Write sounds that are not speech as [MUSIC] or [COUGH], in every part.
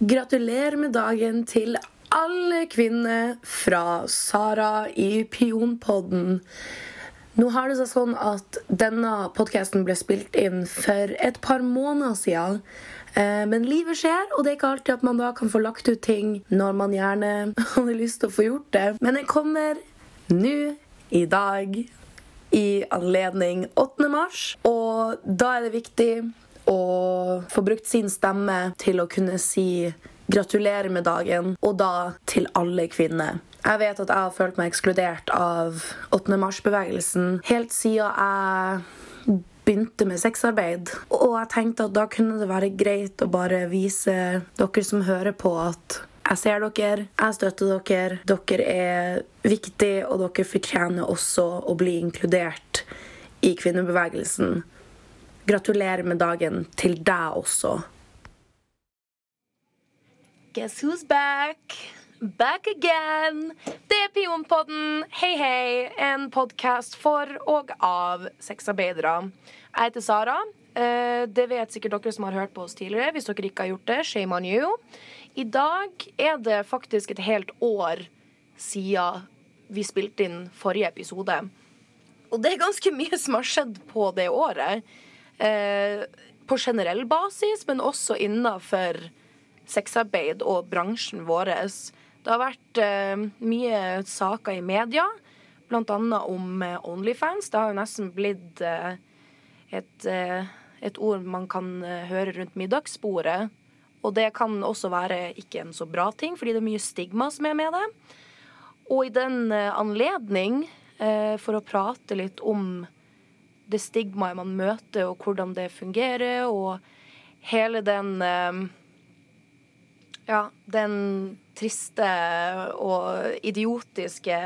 Gratulerer med dagen til alle kvinner fra Sara i Pionpodden. Nå har det seg sånn at denne podkasten ble spilt inn for et par måneder siden. Eh, Men livet skjer, og det er ikke alltid at man da kan få lagt ut ting når man gjerne [LAUGHS] hadde lyst til å få gjort det. Men jeg kommer nå i dag i anledning 8. mars, og da er det viktig å få brukt sin stemme til å kunne si gratulerer med dagen, og da til alle kvinner. Jeg vet at jeg har følt meg ekskludert av 8. mars-bevegelsen helt siden jeg begynte med sexarbeid. Og jeg tenkte at da kunne det være greit å bare vise dere som hører på, at jeg ser dere, jeg støtter dere, dere er viktige, og dere fortjener også å bli inkludert i kvinnebevegelsen. Gratulerer med dagen til deg også. Guess who's back? Back again! Det er Pionpodden. Hei, hei. En podkast for og av sexarbeidere. Jeg heter Sara. Eh, Det vet sikkert dere som har hørt på oss tidligere. Hvis dere ikke har gjort det, shame on you. I dag er det faktisk et helt år siden vi spilte inn forrige episode. Og det er ganske mye som har skjedd på det året. Eh, på generell basis, men også innafor sexarbeid og bransjen vår. Det har vært eh, mye saker i media, annet om eh, Onlyfans. Det har jo nesten blitt eh, et, eh, et ord man kan høre rundt middagsbordet. Og det kan også være ikke en så bra ting, fordi det er mye stigma som er med det. Og i den anledning, for å prate litt om det stigmaet man møter, og hvordan det fungerer, og hele den eh, Ja, den triste og idiotiske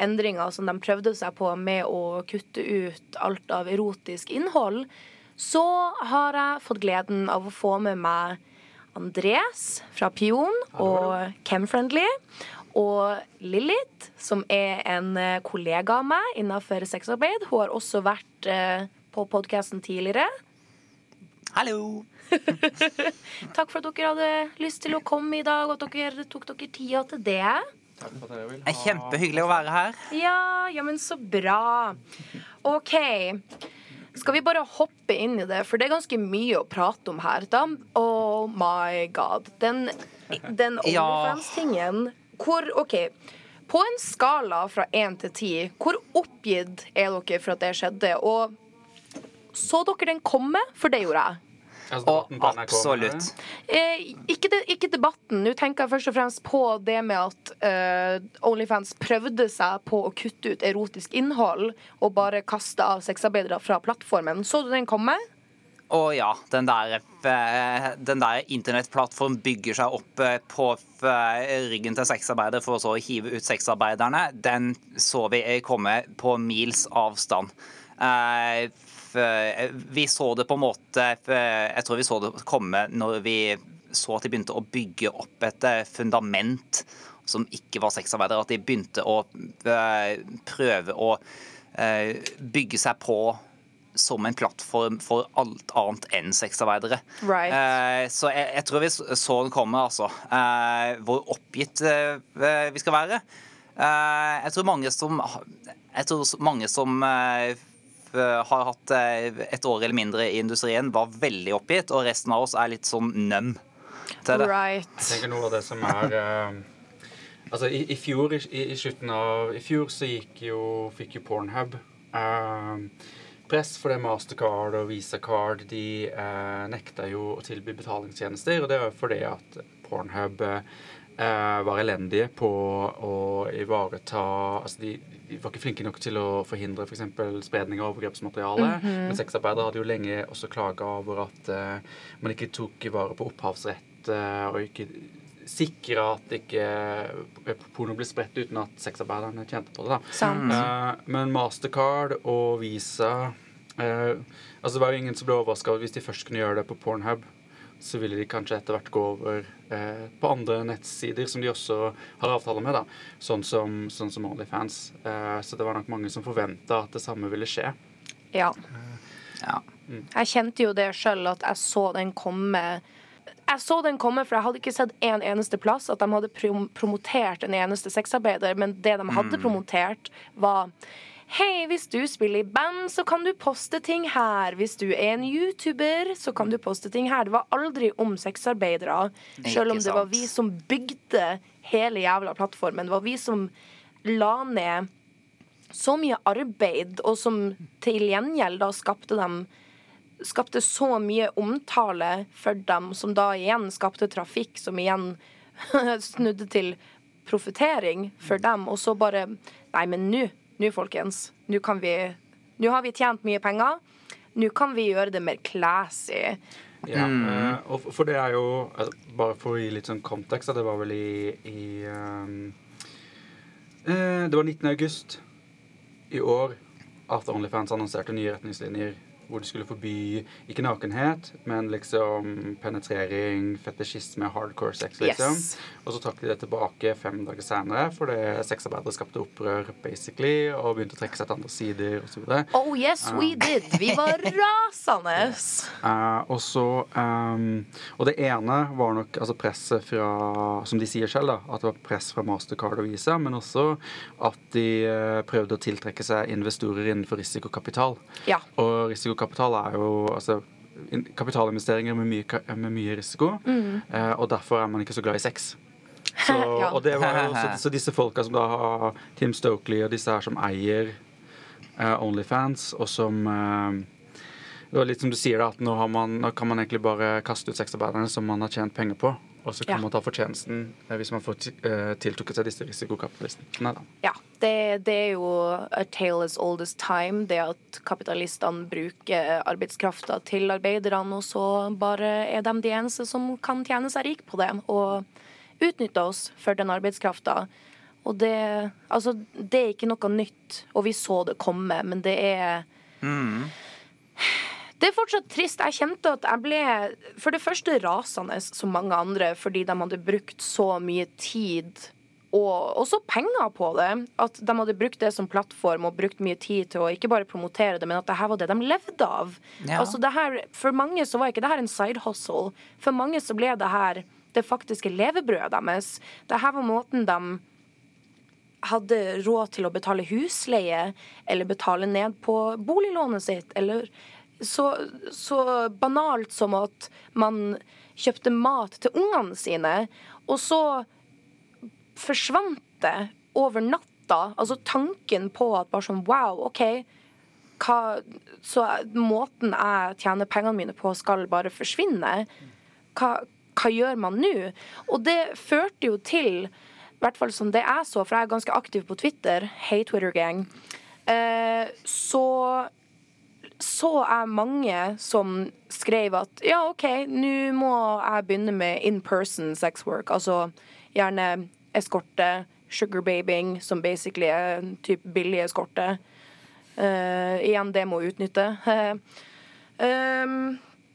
endringa som de prøvde seg på med å kutte ut alt av erotisk innhold, så har jeg fått gleden av å få med meg Andres fra Pion og Chemfriendly. Og Lilith, som er en eh, kollega av meg innenfor sexarbeid. Hun har også vært eh, på podkasten tidligere. Hallo! [LAUGHS] Takk for at dere hadde lyst til å komme i dag, og at dere tok dere tida til det. Det er kjempehyggelig å være her. Ja, ja, men så bra. OK. Skal vi bare hoppe inn i det, for det er ganske mye å prate om her. Da. Oh my god. Den, den OnlyFans-tingen Hvor OK. På en skala fra én til ti, hvor oppgitt er dere for at det skjedde? Og så dere den komme? For det gjorde jeg. Altså, Og absolutt. Eh, ikke, de, ikke debatten. Nå tenker jeg først og fremst på det med at uh, Onlyfans prøvde seg på å kutte ut erotisk innhold og bare kaste av sexarbeidere fra plattformen. Så du den komme? Og ja, den der, eh, den der internettplattformen bygger seg opp eh, på eh, ryggen til sexarbeidere for å hive ut sexarbeiderne. Den så vi komme på mils avstand. Vi så det på en måte Jeg tror vi så det komme når vi så at de begynte å bygge opp et fundament som ikke var sexarbeidere. At de begynte å prøve å bygge seg på som en plattform for alt annet enn sexarbeidere. Right. Eh, så jeg, jeg tror vi så den komme, altså. Eh, hvor oppgitt eh, vi skal være. Eh, jeg tror mange som Jeg tror mange som eh, har hatt eh, et år eller mindre i industrien, var veldig oppgitt, og resten av oss er litt sånn nøm til det. Jeg tenker noe av det som er eh, Altså, i, i fjor, i, i slutten av I fjor så gikk jo Fikk jo Pornhub eh, press fordi Mastercard og VisaCard de eh, nekta jo å tilby betalingstjenester, og det var fordi at Pornhub eh, var elendige på å ivareta Altså, de, de var ikke flinke nok til å forhindre f.eks. For spredning av overgrepsmateriale. Men sexarbeidere hadde jo lenge også klaga over at eh, man ikke tok vare på opphavsrett eh, og ikke sikre at ikke eh, porno ble spredt uten at sexarbeiderne tjente på det. da. Eh, men Mastercard og Visa eh, altså Det var jo ingen som ble overraska hvis de først kunne gjøre det på Pornhub. Så ville de kanskje etter hvert gå over eh, på andre nettsider som de også har avtaler med. da Sånn som, sånn som Onlyfans. Eh, så det var nok mange som forventa at det samme ville skje. Ja. Ja. Jeg kjente jo det sjøl, at jeg så den komme jeg så den komme, for jeg hadde ikke sett en eneste plass at de hadde prom promotert en eneste sexarbeider, men det de hadde promotert, var Hei, hvis du spiller i band, så kan du poste ting her. Hvis du er en YouTuber, så kan du poste ting her. Det var aldri om sexarbeidere. Selv om det var vi som bygde hele jævla plattformen. Det var vi som la ned så mye arbeid, og som til gjengjeld da skapte dem skapte så mye omtale for dem, som da igjen skapte trafikk, som igjen [LAUGHS] snudde til profitering for dem, og så bare Nei, men nå, nå, folkens. Nå kan vi Nå har vi tjent mye penger. Nå kan vi gjøre det mer classy. Ja, mm. og for- det er jo altså, Bare for å gi litt sånn kontekst, det var vel i, i eh, Det var 19. august i år at Onlyfans annonserte nye retningslinjer hvor de skulle forby ikke nakenhet, men liksom penetrering, fetisjisme, hardcore sex, liksom. Yes. Og så trakk de det tilbake fem dager senere fordi sexarbeidere skapte opprør, basically, og begynte å trekke seg til andre sider, osv. Oh yes, we did! Vi var [LAUGHS] rasende! Uh, og så um, Og det ene var nok altså presset fra Som de sier selv, da. At det var press fra Mastercard og Visa. Men også at de uh, prøvde å tiltrekke seg investorer innenfor risikokapital. Ja. Og risikokapital er jo altså kapitalinvesteringer med mye, med mye risiko. eh, og derfor er man ikke så glad i sex. [LAUGHS] Så, Ja. og det var jo, [LAUGHS] så, så disse folka som da har Tim Stokely og disse her som eier eh, Onlyfans, og som eh, det var litt som du sier da, at nå, har man, nå kan man egentlig bare kaste ut sexarbeiderne som man har tjent penger på, og så kan Ja. man ta fortjenesten eh, hvis man får eh, tiltrukket seg disse risikokapitalistene. Ja, det, det er jo a tale as old as time, det at kapitalistene bruker arbeidskrafta til arbeiderne, og så bare er de de eneste som kan tjene seg rik på det, og utnytte oss for den arbeidskrafta. Og det, altså, det er ikke noe nytt, og vi så det komme, men det er det er fortsatt trist. Jeg kjente at jeg ble for det første rasende som mange andre fordi de hadde brukt så mye tid og også penger på det. At de hadde brukt det som plattform og brukt mye tid til å ikke bare promotere det, men at det her var det de levde av. Ja. Altså det her, For mange så var ikke det her en side hustle. For mange så ble det her det faktiske levebrødet deres. Det her var måten de hadde råd til å betale husleie eller betale ned på boliglånet sitt, eller så, så banalt som at man kjøpte mat til ungene sine, og så forsvant det over natta. Altså tanken på at bare sånn wow, OK. Hva, så måten jeg tjener pengene mine på, skal bare forsvinne. Hva, hva gjør man nå? Og det førte jo til, i hvert fall som det jeg så, for jeg er ganske aktiv på Twitter, hei Twitter-gang, eh, så så jeg mange som skrev at ja, OK, nå må jeg begynne med in person sex work. Altså gjerne eskorte, sugarbabing, som basically er en type billig eskorte. Uh, igjen, det må utnytte. um,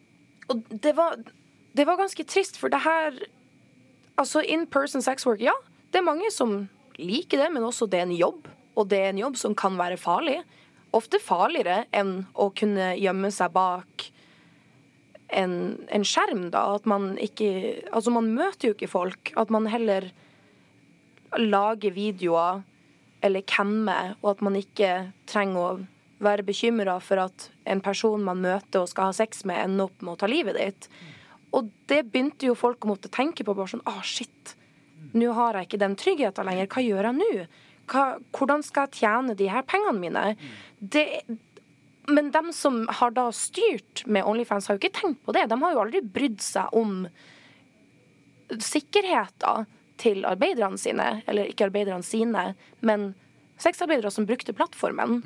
[LAUGHS] og det var, det var ganske trist, for det her Altså, in person sex work, ja. Det er mange som liker det, men også det er en jobb. Og det er en jobb som kan være farlig. Ofte farligere enn å kunne gjemme seg bak en, en skjerm, da. At man ikke Altså, man møter jo ikke folk. At man heller lager videoer eller cammer, og at man ikke trenger å være bekymra for at en person man møter og skal ha sex med, ender opp med å ta livet ditt. Og det begynte jo folk å måtte tenke på. bare sånn, ah shit, Nå har jeg ikke den tryggheten lenger. Hva gjør jeg nå? Hva, hvordan skal jeg tjene de her pengene mine? Det, men dem som har da styrt med Onlyfans, har jo ikke tenkt på det. De har jo aldri brydd seg om sikkerheten til arbeiderne sine. Eller ikke arbeiderne sine, men sexarbeidere som brukte plattformen.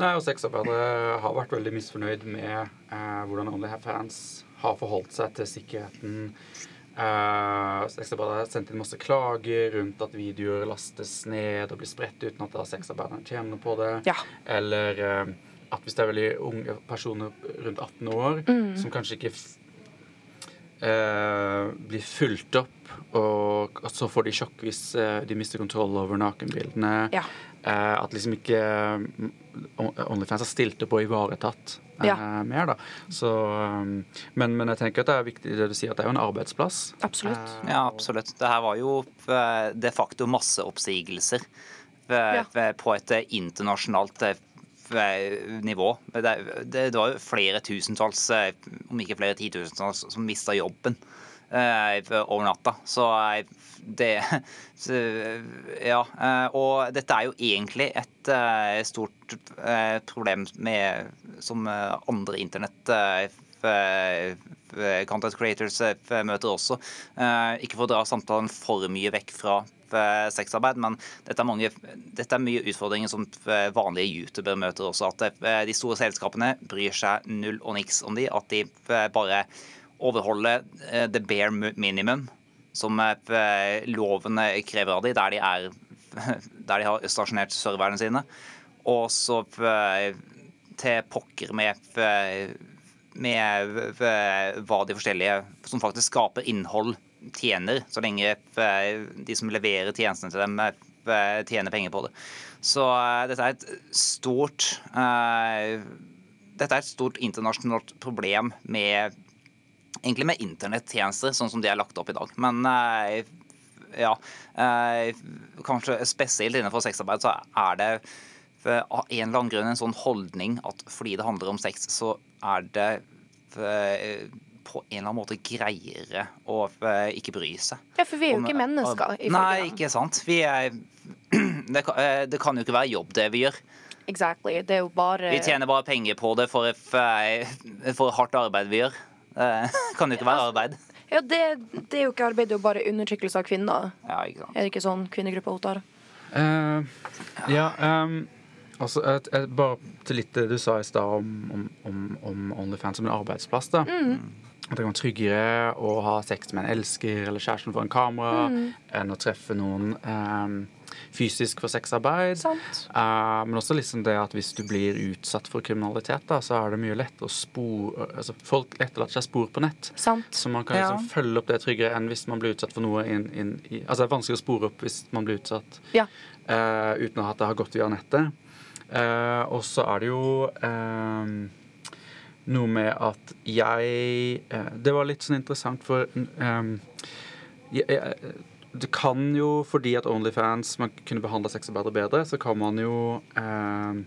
Nei, og sexarbeidere har vært veldig misfornøyd med eh, hvordan OnlyFans har forholdt seg til sikkerheten. Eh, sexarbeidere har sendt inn masse klager rundt at videoer lastes ned og blir spredt uten at da sexarbeiderne tjener på det. Ja. Eller uh, at hvis det er veldig unge personer rundt 18 år Mm. som kanskje ikke eh, blir fulgt opp, og så får de sjokk hvis de mister kontroll over nakenbildene. Ja. Eh, at liksom ikke mm, Onlyfans har stilt opp og ivaretatt eh, Ja. mer, da. Så, um, men, men jeg tenker at det er viktig det du sier, at det er jo en arbeidsplass. Absolutt. Eh, Ja, absolutt. Det her var jo eh, de facto masseoppsigelser eh, Ja. på et eh, internasjonalt eh, nivå. Det, det, det var jo flere tusentalls, eh, om ikke flere titusentalls, som mista jobben eh, over natta. Så eh, det Ja. eh, Og dette er jo egentlig et eh, stort eh, problem med, som eh, andre internett eh, content creators eh, møter også. Eh, Ikke for å dra samtalen for mye vekk fra eh, sexarbeid, men dette er, mange, dette er mye utfordringer som eh, vanlige youtubere møter også. At eh, de store selskapene bryr seg null og niks om de. At de eh, bare overholder eh, the bare minimum som lovene eh, krever av dem, der de, er, [LAUGHS] der de har stasjonert serverne sine. Og så eh, til pokker med, med hva de forskjellige som faktisk skaper innhold, tjener, så lenge de som leverer tjenestene til dem, tjener penger på det. Så dette er et stort Dette er et stort internasjonalt problem med egentlig med internettjenester, sånn som de er lagt opp i dag. Men eh, ja, eh, kanskje spesielt innenfor sexarbeid så er det for av en eller annen grunn en sånn holdning at fordi det handler om sex, så er det eh, på en eller annen måte greiere å eh, ikke bry seg. Ja, for vi er jo Om- ikke mennesker. Nei, ikke sant. Vi er, [CLEARS THROAT] det, kan, eh, det kan jo ikke være jobb, det vi gjør. Exactly. Det er bare Vi tjener bare penger på det for, for hardt arbeid vi gjør. [LAUGHS] Det kan jo ikke være arbeid. Ja, det, det er jo ikke arbeid, det er jo bare undertrykkelse av kvinner. Ja, ikke sant. Er det ikke sånn kvinnegruppa Ottar? Uh, ja, um, altså et, et, Bare til litt det du sa i stad om, om, om, om Onlyfans som en arbeidsplass. da At det kan være tryggere å ha sex med en elsker eller kjæresten foran kamera enn å treffe noen ehm, fysisk for sexarbeid. Eh, men også liksom det at hvis du blir utsatt for kriminalitet, da, så er det mye lett å spore altså Folk etterlater seg spor på nett. Sant. Så man kan liksom Ja. følge opp det tryggere enn hvis man blir utsatt for noe inn, inn i Altså det er vanskelig å spore opp hvis man blir utsatt Ja. uh, uten at det har gått via nettet. Uh, og så er det jo noe med at jeg Det var litt sånn interessant, for um, jeg, jeg, det kan jo, fordi at Onlyfans man kunne behandla sexarbeidere bedre, så kan man jo eh,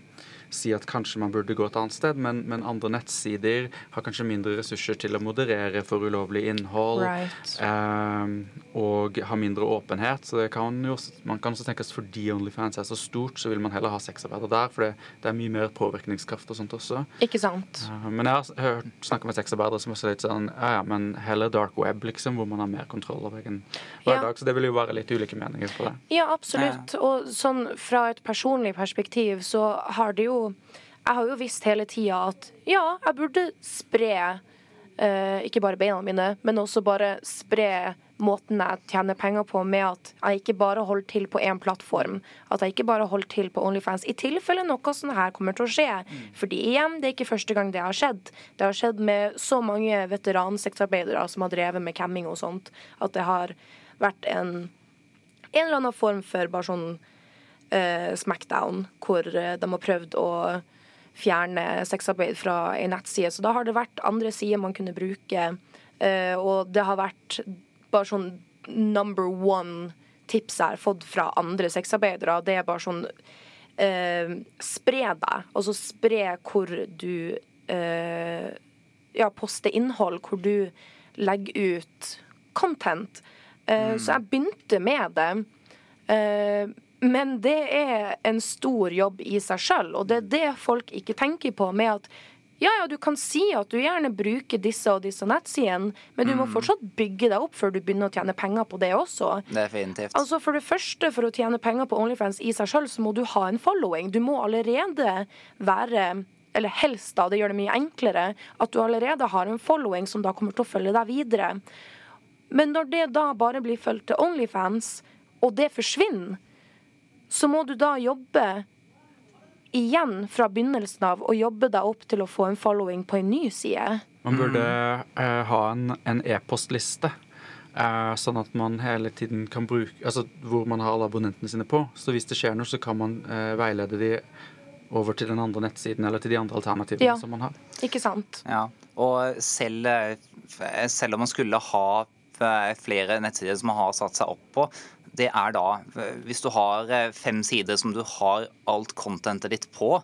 si at kanskje man burde gå et annet sted, men, men andre nettsider har kanskje mindre ressurser til å moderere for ulovlig innhold. Right. eh, og har mindre åpenhet. Så det kan jo, man kan også tenke at fordi Onlyfans er så stort, så vil man heller ha sexarbeidere der, for det, det er mye mer påvirkningskraft og sånt også. Ikke sant? Eh, Men jeg har hørt snakke med sexarbeidere som også er litt sånn Ja, ja, men heller dark web, liksom, hvor man har mer kontroll over egen hverdag. Så det vil jo være litt ulike meninger på det. Ja, absolutt. Og sånn fra et personlig perspektiv så har det jo Jeg har jo visst hele tida at ja, jeg burde spre eh, ikke bare beina mine, men også bare spre måten jeg tjener penger på, med at jeg ikke bare holder til på én plattform. At jeg ikke bare holder til på Onlyfans. I tilfelle noe sånn her kommer til å skje. Fordi igjen, det er ikke første gang det har skjedd. Det har skjedd med så mange veteransexarbeidere som har drevet med camming og sånt, at det har vært en en eller annen form for bare sånn smackdown, hvor eh, de har prøvd å fjerne sexarbeid fra ei nettside. Så da har det vært andre sider man kunne bruke, eh, og det har vært bare sånn number one tips jeg har fått fra andre sexarbeidere. Det er bare sånn eh, Spre deg. Altså spre hvor du eh, ja, poste innhold, hvor du legger ut content. Eh, Så jeg begynte med det. Eh, men det er en stor jobb i seg sjøl, og det er det folk ikke tenker på. med at ja, ja, du kan si at du gjerne bruker disse og disse nettsidene, men du må fortsatt bygge deg opp før du begynner å tjene penger på det også. Definitivt. Altså For det første, for å tjene penger på Onlyfans i seg sjøl, så må du ha en following. Du må allerede være eller helst, da, det gjør det mye enklere, at du allerede har en following som da kommer til å følge deg videre. Men når det da bare blir fulgt til Onlyfans, og det forsvinner, så må du da jobbe igjen fra begynnelsen av og jobbe deg opp til å få en following på en ny side. Man burde uh, ha en en e-postliste. eh, sånn at man hele tiden kan bruke Altså hvor man har alle abonnentene sine på. Så hvis det skjer noe, så kan man uh, veilede de over til den andre nettsiden eller til de andre alternativene Ja. som man har. Ikke sant? Ja, og selv, eh, selv om man skulle ha flere nettsider som man har satt seg opp på, det er da Hvis du har eh, fem sider som du har alt contentet ditt på,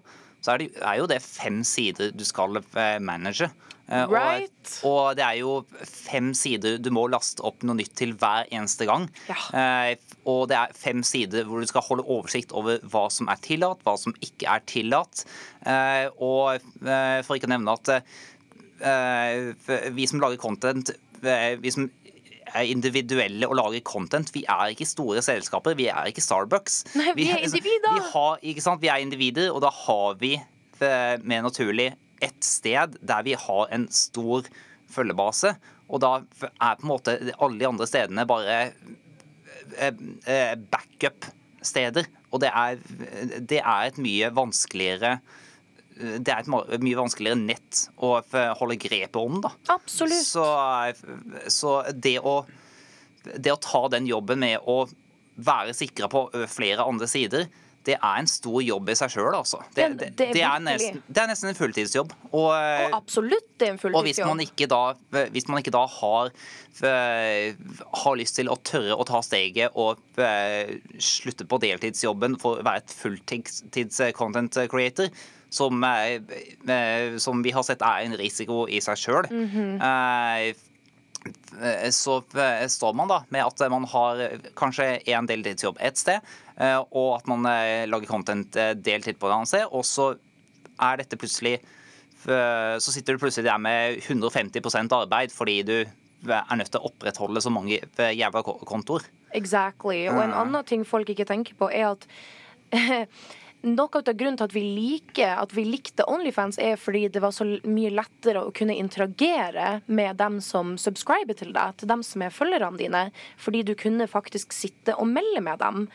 så er det, er jo det fem sider du skal eh, manage. Eh, Right. Og, og det er jo fem sider du må laste opp noe nytt til hver eneste gang. Ja. Eh, og det er fem sider hvor du skal holde oversikt over hva som er tillatt, hva som ikke er tillatt. Eh, og for ikke å nevne at eh, vi som lager content, vi som individuelle og lager content, vi er ikke store selskaper, vi er ikke Starbucks. Nei, vi er [LAUGHS] individer. Vi, har, ikke sant? vi er individer, og da har vi eh, mer naturlig et sted der vi har en stor følgebase. Og da er på en måte alle de andre stedene bare eh, eh, backup-steder. Og det er, det er et mye vanskeligere det er et mye vanskeligere nett å holde grepet om. da. Absolutt. Så, så det, å, det å ta den jobben med å være sikra på flere andre sider, det er en stor jobb i seg sjøl, altså. Det, Det- det, er det, er nesten, det er nesten en fulltidsjobb. Og, Og absolutt det er en og hvis man fulltidsjobb. ikke da, hvis man ikke da har, har lyst til å tørre å ta steget og slutte på deltidsjobben for å være et fulltids content creator, som, eh, eh, som vi har sett er en risiko i seg sjøl, så eh, står man da med at man har kanskje en deltidsjobb et sted, og at man lager content deltid på et annet sted, og så er dette plutselig så sitter du plutselig der med 150% arbeid fordi du er nødt til å opprettholde så mange jævla kontor. kontoer. Exactly. Og en annen ting folk ikke tenker på, er at [LAUGHS] noe av grunnen til at vi liker at vi likte Onlyfans, er fordi det var så mye lettere å kunne interagere med dem som subscriber til deg, til dem som er følgerne dine, fordi du kunne faktisk sitte og melde med dem.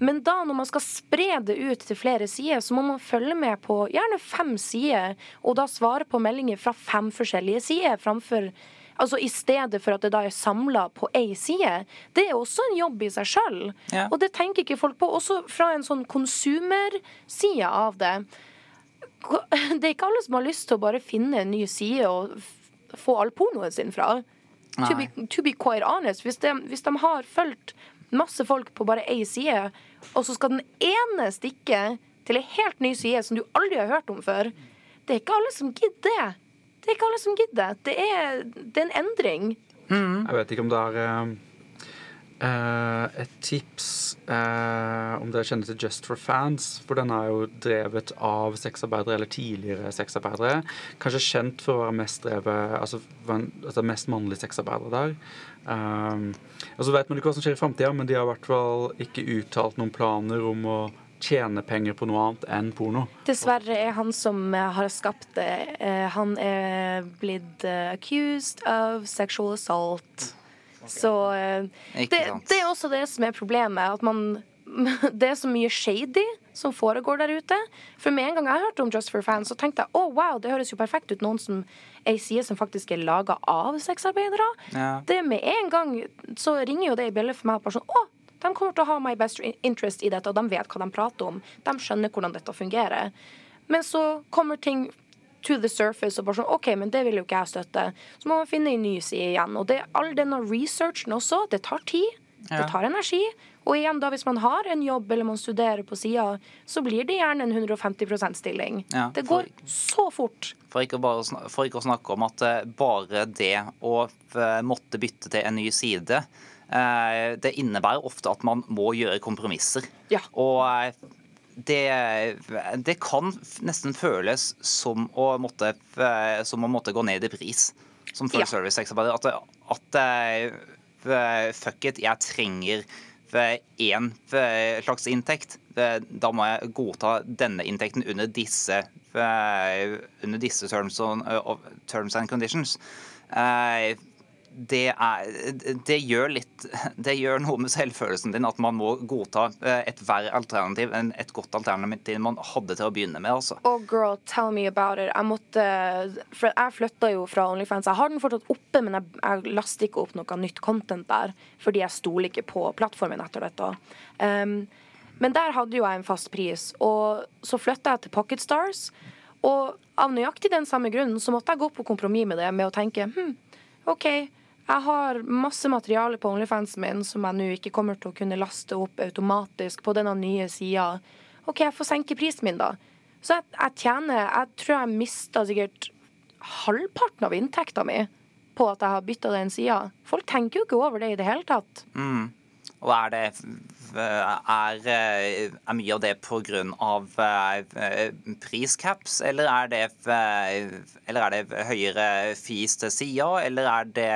Men da når man skal spre det ut til flere sider, så må man følge med på gjerne fem sider, og da svare på meldinger fra fem forskjellige sider, framfor Altså I stedet for at det da er samla på én side. Det er også en jobb i seg sjøl. Ja. Og det tenker ikke folk på. Også fra en sånn konsumerside av det. [LAUGHS] Det er ikke alle som har lyst til å bare finne en ny side og få all pornoen sin fra. To be, to be quite honest, hvis de, hvis de har fulgt masse folk på bare én side, og så skal den ene stikke til ei helt ny side som du aldri har hørt om før, det er ikke alle som gidder det. Det er ikke alle som gidder. Det er, det er en endring. Jeg vet ikke om det er eh, eh, et tips uh, om dere kjenner til Just for fans. For den er jo drevet av sexarbeidere, eller tidligere sexarbeidere. Kanskje kjent for å være mest drevet Altså, altså mest mannlige sexarbeidere der. Um, og så vet man ikke hva som skjer i framtida, men de har i hvert fall ikke uttalt noen planer om å tjene penger på noe annet enn porno. Dessverre er han som eh, har skapt det, eh, han er blitt eh, accused of sexual assault. Så eh, det, det er også det som er problemet. At man [LAUGHS] det er så mye shady som foregår der ute. For med en gang jeg hørte om Just for fans, så tenkte jeg å wow, det høres jo perfekt ut. Noen som ei side som faktisk er laga av sexarbeidere. Ja. Det med en gang så ringer jo det i bjelle for meg. Bare sånn, å, de kommer til å ha my best interest i dette, og de vet hva de prater om. De skjønner hvordan dette fungerer. Men så kommer ting to the surface og bare sånn OK, men det vil jo ikke jeg støtte. Så må man finne en ny side igjen. Og det, all denne researchen også, det tar tid. Ja. Det tar energi. Og igjen da, hvis man har en jobb eller man studerer på sida, så blir det gjerne en 150 %-stilling. Ja, det for- går så fort. For ikke, bare, for ikke å snakke om at eh, bare det å eh, måtte bytte til en ny side, det innebærer ofte at man må gjøre kompromisser. Ja. Og eh, det, det kan nesten føles som å måtte, eh, som å måtte gå ned i pris som full Ja. service sexarbeider. At, at eh, fuck it, jeg trenger én slags inntekt. Da må jeg godta denne inntekten under disse, under disse terms, and, of- terms and conditions. Det, er, det, gjør litt Det gjør noe med selvfølelsen din at man må godta eh, et verre alternativ enn et godt alternativ man hadde til å begynne med. altså. Oh girl, tell me about it. Jeg måtte Jeg flytta jo fra Onlyfans. Jeg har den fortsatt oppe, men jeg, jeg laster ikke opp noe nytt content der. Fordi jeg stoler ikke på plattformen etter dette. Um, men der hadde jo jeg en fast pris. Og så flytta jeg til Pocket Stars. Og av nøyaktig den samme grunnen så måtte jeg gå på kompromiss med det med å tenke hm, OK, jeg har masse materiale på Onlyfansen min som jeg nå ikke kommer til å kunne laste opp automatisk på denne nye sida. OK, jeg får senke prisen min, da. Så jeg, jeg tjener Jeg tror jeg mista sikkert halvparten av inntekta mi på at jeg har bytta den sida. Folk tenker jo ikke over det i det hele tatt. Mm. Og er det er, er mye av det pga. Eh, priscaps, eller er det, eller er det høyere fees til sida, eller er det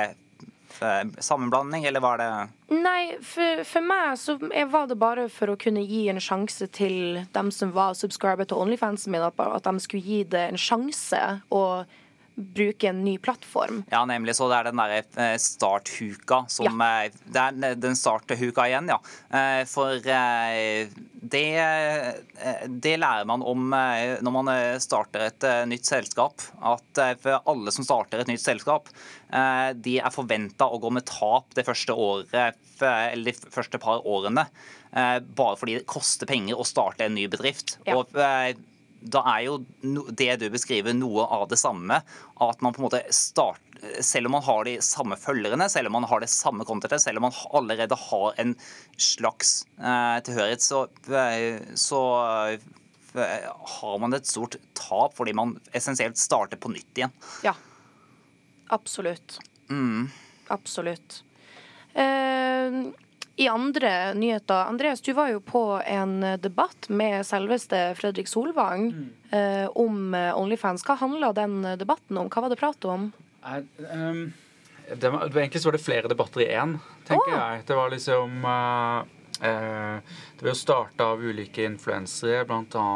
sammenblanding, eller var det Nei, for, for, meg så var det bare for å kunne gi en sjanse til dem som var subscriber til Onlyfansen min, at de skulle gi det en sjanse. og bruke en ny plattform. Ja, nemlig. Så det er den derre eh, starthuka som ja. Eh, det er den starthuka igjen, ja. Eh, for det, det lærer man om når man starter et nytt selskap. At for alle som starter et nytt selskap, de er forventa å gå med tap det første året eller de første par årene. Bare fordi det koster penger å starte en ny bedrift. Ja. Og da er jo det du beskriver, noe av det samme. At man på en måte starter selv om man har de samme følgerne, selv om man har det samme contentet, selv om man allerede har en slags eh, tilhørighet, så, eh, så eh, har man et stort tap fordi man essensielt starter på nytt igjen. Ja. Absolutt. Mm. Absolutt. Uh, i andre nyheter Andreas, du var jo på en debatt med selveste Fredrik Solvang mm. eh, om eh, Onlyfans. Hva handla den debatten om? Hva var det prat om? Jeg, um, det var, egentlig så var det flere debatter i én, tenker oh. jeg. Det var liksom uh, uh, Det var jo starta av ulike influensere, bl.a.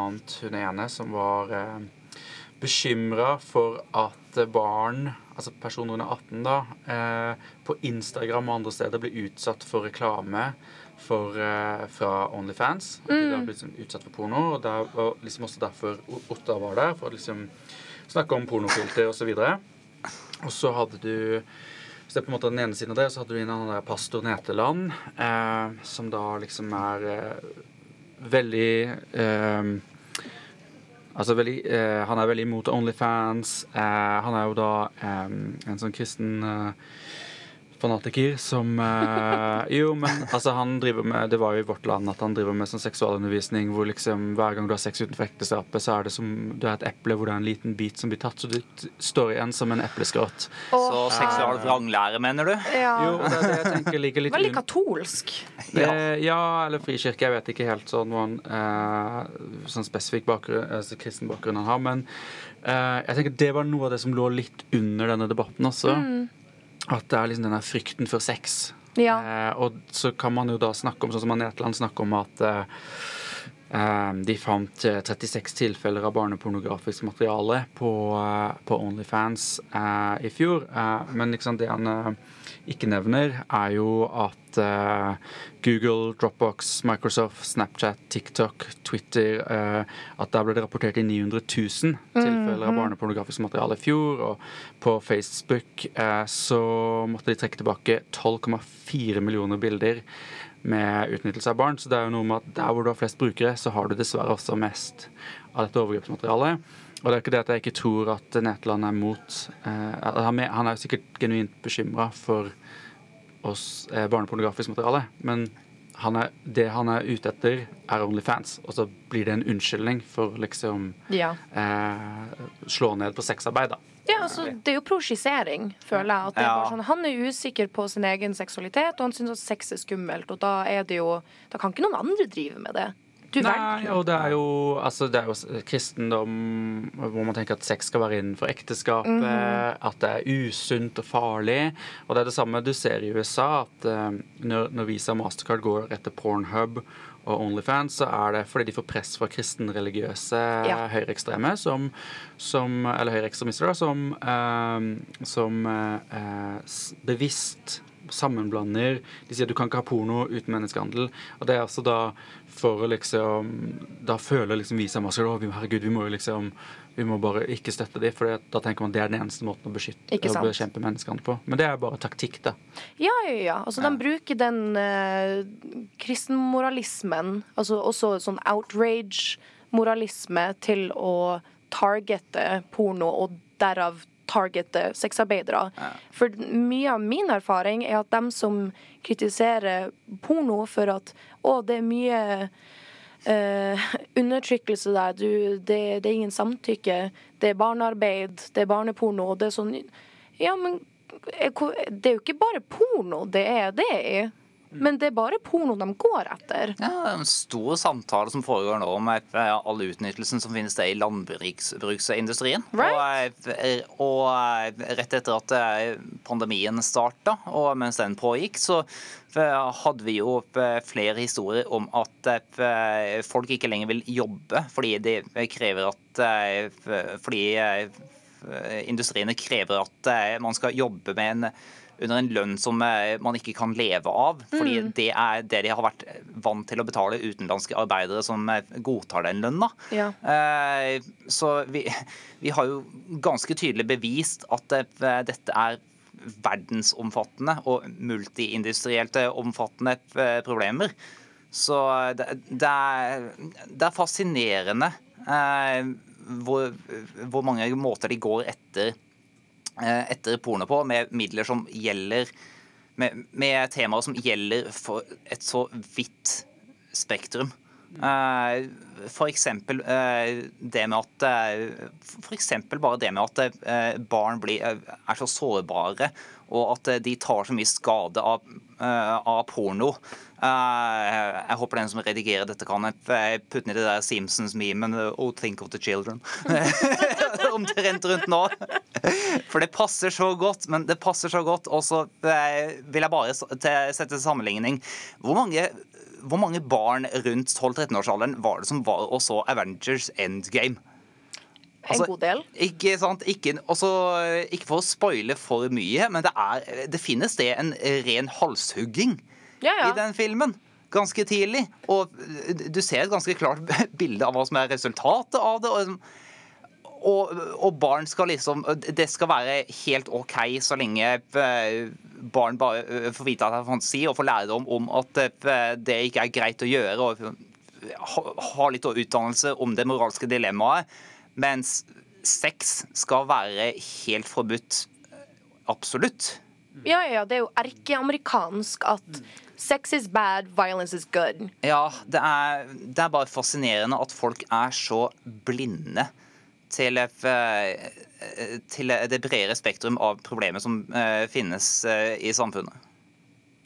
hun ene som var uh, bekymra for at barn altså personer under 18 da, eh, på Instagram og andre steder blir utsatt for reklame for, eh, fra Onlyfans. At de har blitt liksom utsatt for porno. Og det var liksom også derfor Otta var der, for å liksom snakke om pornofilter osv. Og, og så hadde du hvis det er på en måte den ene siden av det, så hadde du en annen der pastor Neteland, eh, som da liksom er eh, veldig eh, Altså veldig, eh, han er veldig imot Onlyfans. Eh, han er jo da eh, en sånn kristen eh, fanatiker som uh, Jo, men [LAUGHS] altså han driver med Det var jo i vårt land at han driver med sånn seksualundervisning hvor liksom hver gang du har sex utenfor ekteskapet, så er det som du har et eple hvor det er en liten bit som blir tatt, så du står igjen som en epleskrott. Oh, så seksual vranglære, mener du? Ja. Jo, det er det jeg tenker ligger litt Veldig katolsk. Det, ja, eller frikirke. Jeg vet ikke helt sånn noen uh, sånn spesifikk bakgrunn, altså kristen bakgrunn han har, men uh, jeg tenker det var noe av det som lå litt under denne debatten også. Mm. At det er liksom denne frykten for sex. Ja. Eh, og så kan man jo da snakke om, sånn som Netland snakker om, at eh, eh de fant 36 eh, tilfeller av barnepornografisk materiale på, eh, på Onlyfans eh, i fjor. men liksom det han ikke nevner, er jo at uh, Google, Dropbox, Microsoft, Snapchat, TikTok, Twitter uh, At der ble det rapportert i 900 000 tilfeller av mhm. barnepornografisk materiale i fjor. Og på Facebook uh, så måtte de trekke tilbake 12,4 millioner bilder med utnyttelse av barn. Så det er jo noe med at der hvor du har flest brukere, så har du dessverre også mest av dette overgrepsmaterialet. Og det er ikke det at jeg ikke tror at Netland er mot eh, Han er jo sikkert genuint bekymra for oss eh, barnepornografisk materiale, men han er, det han er ute etter, er Onlyfans. Og så blir det en unnskyldning for liksom ja. eh, slå ned på sexarbeid, da. Ja, altså, Det er jo prosjisering, føler jeg. Er ja. sånn, han er usikker på sin egen seksualitet, og han syns at sex er skummelt. Og da er det jo Da kan ikke noen andre drive med det. Du Nei, og det er jo altså det er jo kristendom hvor man tenker at sex skal være innenfor ekteskapet, at det er usunt og farlig. Og det er det samme du ser i USA, at eh, når, når Visa og Mastercard går etter Pornhub og Onlyfans, så er det fordi de får press fra kristenreligiøse Ja. høyreekstreme som, som Eller høyreekstremister, da, som, eh, som eh, eh, bevisst sammenblander De sier du kan ikke ha porno uten menneskehandel. Og det er altså da for å liksom Da føler liksom vi sammen vi- herregud, vi må jo liksom vi må bare ikke støtte de, for da tenker man det er den eneste måten å beskytte og bekjempe menneskehandel på. Men det er bare taktikk, da. Ja, ja, ja. Altså, De bruker den uh, kristenmoralismen, altså også sånn outrage-moralisme, til å targete porno, og derav targete sexarbeidere. For mye av min erfaring er at dem som kritiserer porno for at å, det er mye eh, undertrykkelse der, du, det, det er ingen samtykke, det er barnearbeid, det er barneporno, og det er sånn Ja, men eh, det er jo ikke bare porno det er det. Men det er bare porno de går etter. Ja, det er en stor samtale som foregår nå om eh, all utnyttelsen som finnes det i landbruksindustrien. Right. Og, eh, og eh, rett etter at pandemien starta, og mens den pågikk, så hadde vi jo flere historier om at folk ikke lenger vil jobbe fordi de krever at Fordi industriene krever at man skal jobbe med en under en lønn som eh, man ikke kan leve av. Fordi det er det de har vært vant til å betale utenlandske arbeidere som eh, godtar den lønna. Ja. Eh, Så vi, vi har jo ganske tydelig bevist at dette er verdensomfattende og multiindustrielt omfattende problemer. Så det, det, er, det er fascinerende eh, hvor, hvor mange måter de går etter etter porno på, med midler som gjelder med, med temaer som gjelder for et så vidt spektrum. Eh, for eksempel eh, det med at eh, eksempel bare det med at eh, barn blir, eh, er så sårbare, og at eh, de tar så mye skade av, eh, av porno. Eh, jeg håper den som redigerer dette, kan eh, putte ned det der Simpsons-memen Oh, think of the children. [LAUGHS] [LAUGHS] [LAUGHS] Omtrent rundt nå. For det passer så godt, men det passer så godt. Og så eh, vil jeg bare sette til sammenligning. Hvor mange, hvor mange barn rundt 12-13-årsalderen var det som var og så Avengers Endgame? Altså, en god del. Ikke sant? Ikke, også, ikke for å spoile for mye, men det, er, det finnes det en ren halshugging Ja, ja. i den filmen. Ganske tidlig. Og du ser et ganske klart [LAUGHS] bilde av hva som er resultatet av det. Og, og, og barn skal liksom Det skal være helt OK så lenge eh, barn bare eh, får vite at det er fantasi og får lærdom om at eh, det ikke er greit å gjøre. og ha, litt utdannelse om det moralske dilemmaet. Mens sex skal være helt forbudt. Absolutt. Ja, ja, det er jo erkeamerikansk at sex is bad, violence is good. Ja, det er, det er bare fascinerende at folk er så blinde til, eh, til det bredere spektrum av problemer som eh, finnes eh, i samfunnet.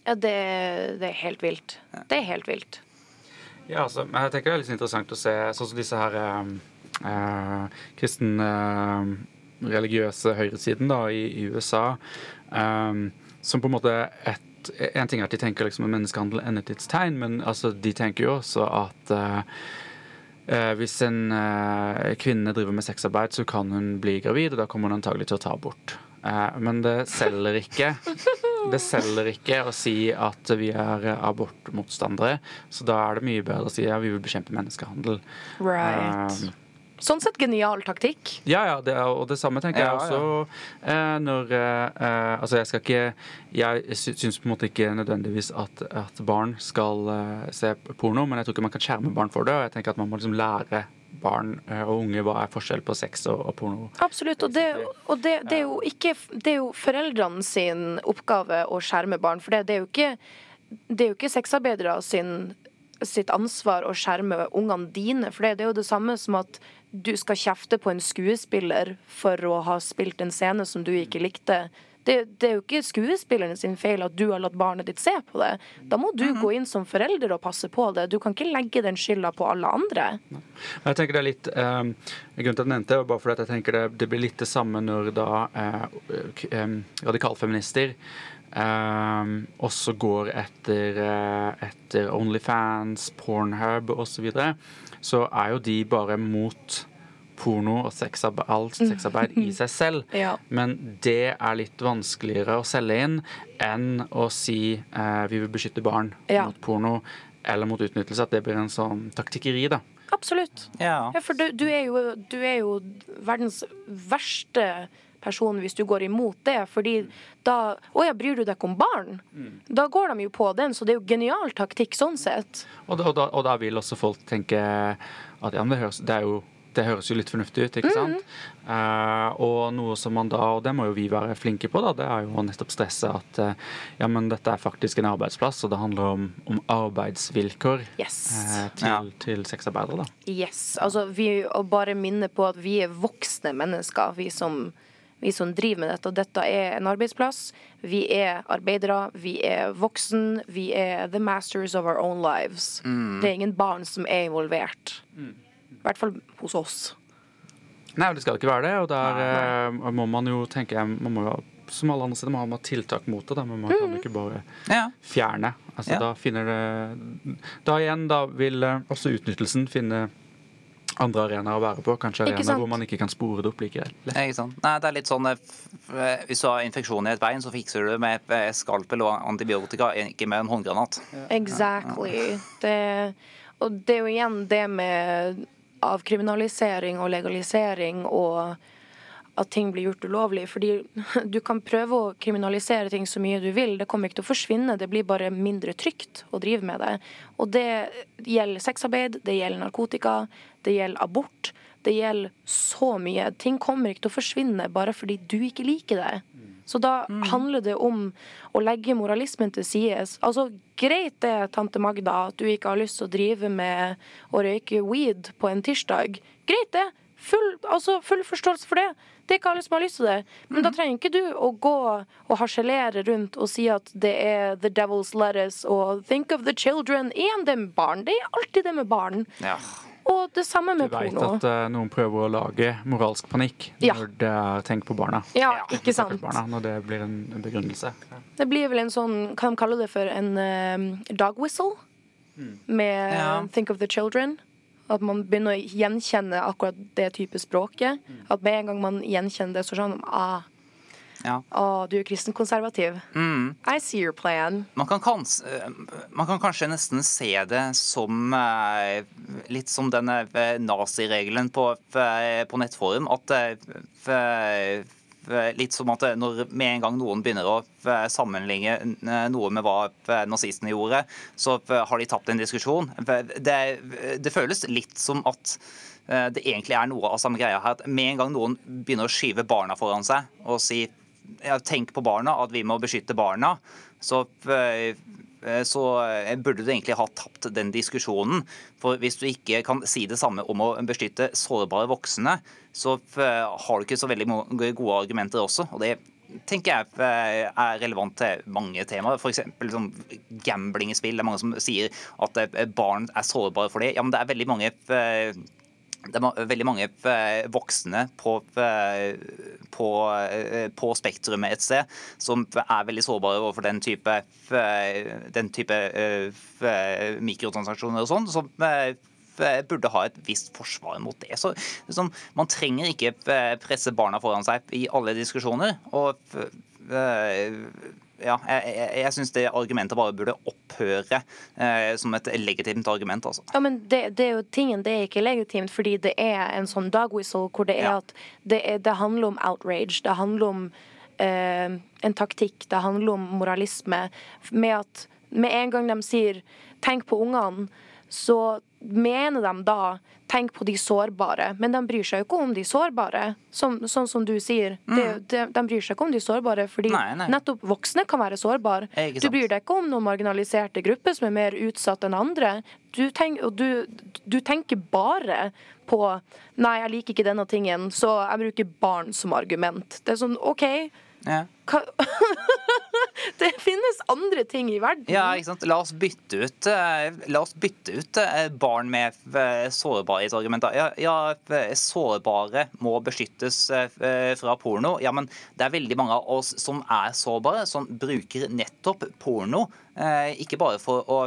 Ja, det, det er helt vilt. Det er helt vilt. Ja, altså, jeg tenker det er litt interessant å se sånn som disse her eh, eh, kristen eh, religiøse høyresiden da, i, i USA, eh, som på en måte et en ting er at de tenker liksom at menneskehandel er endetidens tegn, men altså, de tenker jo også at eh, eh, hvis en eh, kvinne driver med sexarbeid, så kan hun bli gravid, og da kommer hun antagelig til å ta abort. Eh, men det selger ikke. Det selger ikke å si at vi er eh, abortmotstandere, så da er det mye bedre å si ja, vi vil bekjempe menneskehandel. Right. Sånn sett genial taktikk. ja, ja, det, er- og det samme tenker Ja, jeg også eh, når eh, eh, Altså, jeg skal ikke Jeg syns på en måte ikke nødvendigvis at, at barn skal eh, se porno, men jeg tror ikke man kan skjerme barn for det. Og jeg tenker at man må liksom lære barn eh, og unge hva er forskjell på sex og, og porno. Absolutt. Og, det, og det, det, er jo ikke, det er jo foreldrene sin oppgave å skjerme barn. For det, det er jo ikke, det er jo ikke sexarbeidere sin, sitt ansvar å skjerme ungene dine. For det, er jo det samme som at du skal kjefte på en skuespiller for å ha spilt en scene som du ikke likte. Det, det er jo ikke skuespilleren sin feil at du har latt barnet ditt se på det. Da må du gå inn som forelder og passe på det. Du kan ikke legge den skylda på alle andre. Jeg tenker det er litt eh, Grunnen til at jeg nevnte det, bare fordi at jeg tenker det, det blir litt det samme når da eh, em, radikalfeminister um, også går etter, eh, etter Onlyfans, Pornhub osv., så, videre, så er jo de bare mot porno og sexarbeid, alt sexarbeid i seg selv. [LAUGHS] Ja. Men det er litt vanskeligere å selge inn enn å si uh, vi vil beskytte barn Ja. mot porno eller mot utnyttelse. At det blir en sånn taktikkeri, da. Absolutt. Ja. Ja, for du, du, er jo, du er jo verdens verste person hvis du går imot det. Fordi da Å ja, bryr du deg ikke om barn? Da går de jo på den, så det er jo genial taktikk sånn sett. Og da, og, da, og da vil også folk tenke at ja, men det høres, det er jo det høres jo litt fornuftig ut, ikke sant? Eh, og noe som man da, og det må jo vi være flinke på, da, det er jo å nettopp stresse at uh, ja, men dette er faktisk en arbeidsplass, og det handler om, om arbeidsvilkår Yes. uh, til, Ja. til sexarbeidere, da. Yes. Altså, vi å bare minne på at vi er voksne mennesker, vi som, vi som driver med dette. Og dette er en arbeidsplass. Vi er arbeidere, vi er voksen, vi er the masters of our own lives. Det er ingen barn som er involvert. I hvert fall hos oss. Nei, det skal ikke være det, og der eh, må man jo tenke man må jo, Som alle andre steder må man ha tiltak mot det, da, men man kan jo ikke bare Ja. fjerne. Altså, Ja. Da finner det Da igjen, da vil eh, også utnyttelsen finne andre arenaer å være på. Kanskje arenaer hvor man ikke kan spore det opp like lett. Ikke sant? Nei, det er litt sånn eh, f- Hvis du har infeksjon i et bein, så fikser du det med eh, skalpel og antibiotika, ikke med en håndgranat. Exactly. Det, og det er jo igjen det med avkriminalisering og legalisering og at ting blir gjort ulovlig. Fordi du kan prøve å kriminalisere ting så mye du vil, det kommer ikke til å forsvinne. Det blir bare mindre trygt å drive med det. Og det gjelder sexarbeid, det gjelder narkotika, det gjelder abort. Det gjelder så mye. Ting kommer ikke til å forsvinne bare fordi du ikke liker det. Så da handler det om å legge moralismen til side. Altså, greit det, tante Magda, at du ikke har lyst til å drive med å røyke weed på en tirsdag. Greit det. Full, altså, full forståelse for det. Det er ikke alle som har lyst til det. Men da trenger ikke du å gå og harselere rundt og si at det er the devil's lettuce og think of the children. Igjen det med barn. Det er alltid det med barn. Ja. Og det samme Du med veit porno. at uh, noen prøver å lage moralsk panikk Ja. når det er tenk på barna. Ja, ikke sant. Barna, når det blir en en begrunnelse. Det blir vel en sånn, kan de kalle det for en eh, dog whistle? Med Ja. Think of the Children. At man begynner å gjenkjenne akkurat det type språket. At med en gang man gjenkjenner det, så sånn ah, ja. ah, du er kristenkonservativ. I see your plan. Man kan, kans, eh, man kan kanskje nesten se det som eh, litt som denne eh, naziregelen på, eh, på nettforum. At eh, Litt som at eh, når med en gang noen begynner å eh, sammenligne eh, noe med hva eh, nazistene gjorde, så eh, har de tapt en diskusjon. Det, det føles litt som at eh, det egentlig er noe av samme greia her. At med en gang noen begynner å skyve barna foran seg og si ja, tenk på barna, at vi må beskytte barna, så, eh, så eh, burde du egentlig ha tapt den diskusjonen. For hvis du ikke kan si det samme om å beskytte sårbare voksne, så eh, har du ikke så veldig gode argumenter også. og det tenker jeg eh, er relevant til mange temaer. F.eks. Liksom, gambling i spill. Det er mange som sier at eh, barn er sårbare for det. Ja, men det er veldig mange eh, det er veldig mange eh, voksne på, eh, på, eh, på spektrumet et sted som er veldig sårbare overfor den type, den type mikrotransaksjoner og sånn, som burde ha et visst forsvar mot det. Så liksom, Man trenger ikke presse barna foran seg i alle diskusjoner. og ja, jeg, jeg, jeg syns det argumentet bare burde opphøre eh, som et legitimt argument. altså. Ja, men det, det er jo tingen, det er ikke legitimt, fordi det er en sånn dog whistle hvor det er Ja. at det, er, det handler om outrage, det handler om eh, en taktikk, det handler om moralisme. Med at med en gang de sier 'tenk på ungene', så mener de da 'tenk på de sårbare', men de bryr seg jo ikke om de sårbare. Som, sånn som du sier. Mm. de, de bryr seg ikke om de sårbare, fordi. Nei, nei. nettopp voksne kan være sårbare. Du bryr deg ikke om noen marginaliserte grupper som er mer utsatt enn andre. Du, tenk, du, du tenker bare på Nei, jeg liker ikke denne tingen, så jeg bruker barn som argument. Det er sånn OK, Ja. [LAUGHS] Det finnes andre ting i verden. Ja, ikke sant? La oss bytte ut, eh, la oss bytte ut eh, barn med eh, sårbarhetsargumenter. Ja, ja, sårbare må beskyttes fra porno. Ja, men det er veldig mange av oss som er sårbare, som bruker nettopp porno. Ikke bare for å,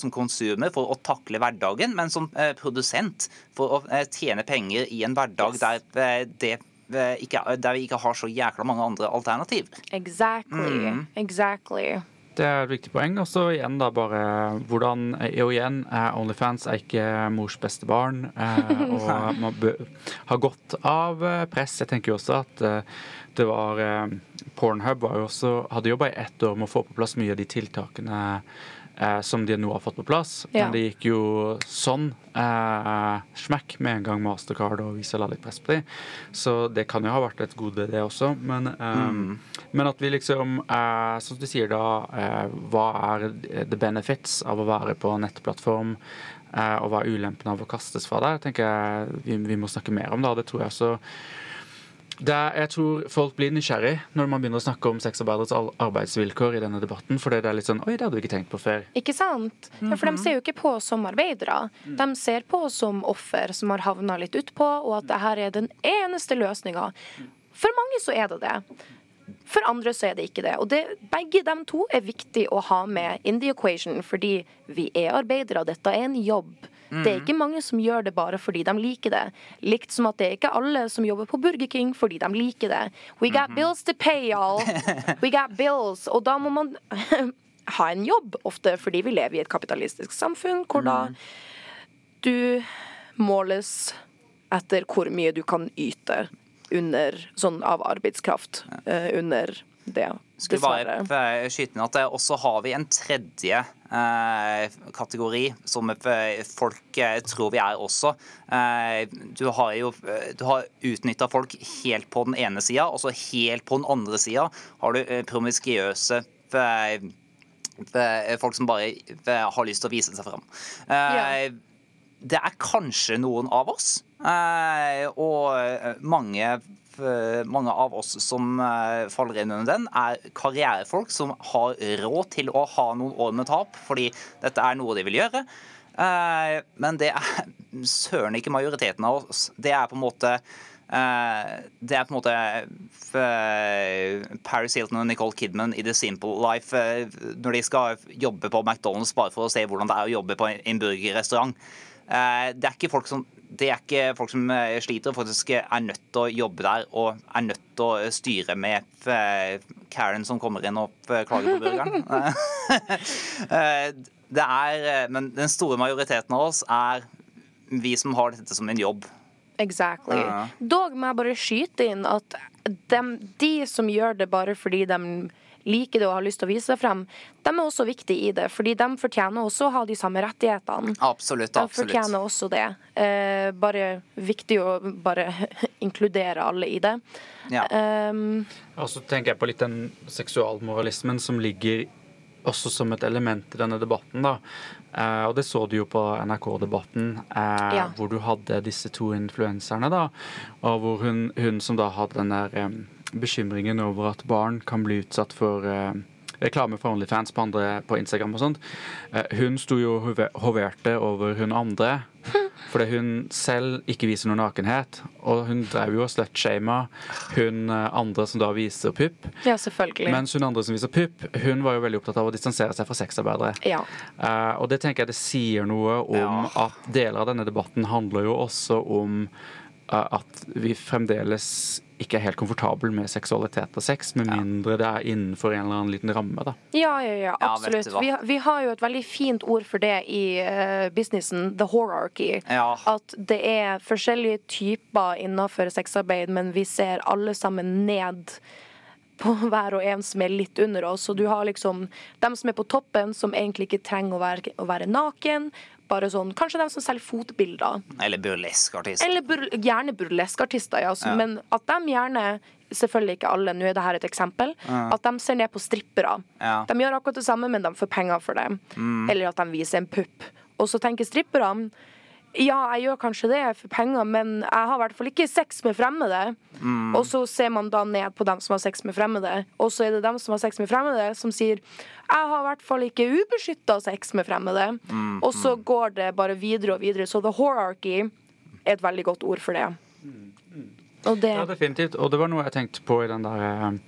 som konsumer for å takle hverdagen, men som produsent for å tjene penger i en hverdag der eh, det ikke, der vi ikke har så jækla mange andre alternativer. Exactly. Mm. Exactly. Det er et viktig poeng. Og så igjen da bare hvordan Og igjen, eh, Onlyfans er ikke mors beste barn. Eh, og [LAUGHS] man har godt av eh, press. Jeg tenker jo også at det var Pornhub var jo også, hadde jobba i ett år med å få på plass mye av de tiltakene eh, som de nå har fått på plass. Ja. Men det gikk jo sånn eh, smekk med en gang Mastercard og Visa la litt press på dem. Så det kan jo ha vært et gode, det også. Men, eh, men at vi liksom, eh, som du sier da, eh, hva er the benefits av å være på nettplattform? eh, og hva er ulempen av å kastes fra der? tenker jeg vi, vi må snakke mer om da, det tror jeg også er, jeg tror folk blir nysgjerrig når man begynner å snakke om sexarbeideres arbeidsvilkår i denne debatten. For det er litt sånn Oi, det hadde vi ikke tenkt på før. Ikke sant? Ja, for de ser jo ikke på som arbeidere. De ser på som offer som har havna litt utpå, og at dette er den eneste løsninga. For mange så er det det. For andre så er det ikke det. Og det, begge de to er viktig å ha med in the equation, fordi vi er arbeidere. Dette er en jobb. Det er ikke mange som gjør det bare fordi de liker det. Likt som at det er ikke alle som jobber på Burger King fordi de liker det. We got bills to pay, y'all. We got bills. Og da må man [LAUGHS] ha en jobb, ofte fordi vi lever i et kapitalistisk samfunn hvor da du måles etter hvor mye du kan yte under sånn av arbeidskraft eh, under det. Skulle bare eh, skyte inn at det også har vi en tredje eh, kategori som eh, folk eh, tror vi er også. Eh, du har jo eh, du har utnytta folk helt på den ene sida, og så helt på den andre sida har du eh, promiskuøse eh, eh, folk som bare eh, har lyst til å vise seg fram. Eh, Ja. Det er kanskje noen av oss, eh, og eh, mange eh, mange av oss som eh, faller inn under den, er karrierefolk som har råd til å ha noen år med tap, fordi dette er noe de vil gjøre. Eh, Men det er søren ikke majoriteten av oss. Det er på en måte eh, det er på en måte eh, Paris Hilton og Nicole Kidman i The Simple Life eh, når de skal jobbe på McDonald's bare for å se hvordan det er å jobbe på en burgerrestaurant. Eh, Det er ikke folk som det er ikke folk som eh, sliter og faktisk er nødt til å jobbe der og er nødt til å styre med eh, Karen som kommer inn og eh, klager på burgeren. [LAUGHS] [LAUGHS] Eh, det er, eh, men den store majoriteten av oss er vi som har dette som en jobb. Exactly. Ja. Dog må jeg bare skyte inn at de, de som gjør det bare fordi de liker det og har lyst til å vise seg frem, de er også viktige i det. Fordi de fortjener også å ha de samme rettighetene. Absolutt. absolutt. De fortjener også det. Eh, bare viktig å bare [LAUGHS] inkludere alle i det. Ja. Um, Og så tenker jeg på litt den seksualmoralismen som ligger også som et element i denne debatten. da. Eh, og det så du jo på NRK-debatten, eh, Ja. hvor du hadde disse to influenserne. da, Og hvor hun, hun som da hadde den der eh, bekymringen over at barn kan bli utsatt for eh, reklame for Onlyfans på, andre, på Instagram og sånt. Eh, hun sto jo og hoverte over hun andre. [LAUGHS] Fordi hun selv ikke viser noen nakenhet. Og hun drev jo og slutshama hun eh, andre som da viser pupp. ja, selvfølgelig. Mens hun andre som viser pupp, hun var jo veldig opptatt av å distansere seg fra sexarbeidere. ja. Eh, og det tenker jeg det sier noe om Ja. at deler av denne debatten handler jo også om eh, at vi fremdeles ikke er helt komfortabel med seksualitet og sex, med mindre det er innenfor en eller annen liten ramme. da. Ja, ja, ja, absolutt. vi, vi har jo et veldig fint ord for det i uh, businessen, the horarchy. Ja. At det er forskjellige typer innenfor sexarbeid, men vi ser alle sammen ned på [LAUGHS] hver og en som er litt under oss. Og du har liksom dem som er på toppen, som egentlig ikke trenger å være, å være naken. Bare sånn, Kanskje dem som selger fotbilder. Eller burleskartister. Eller bur gjerne burleskartister, ja. Ja. Men at de gjerne Selvfølgelig ikke alle, nå er dette et eksempel. At de ser ned på strippere. Ja. De gjør akkurat det samme, men de får penger for det. Eller at de viser en pupp. Og så tenker stripperne Ja, jeg gjør kanskje det for penger, men jeg har i hvert fall ikke sex med fremmede. Mm. Og så ser man da ned på dem som har sex med fremmede. Og så er det dem som har sex med fremmede, som sier jeg har i hvert fall ikke ubeskytta sex med fremmede. Mm, Og så går det bare videre og videre. Så the hierarchy er et veldig godt ord for det. Og det Ja, definitivt. Og det var noe jeg tenkte på i den der eh,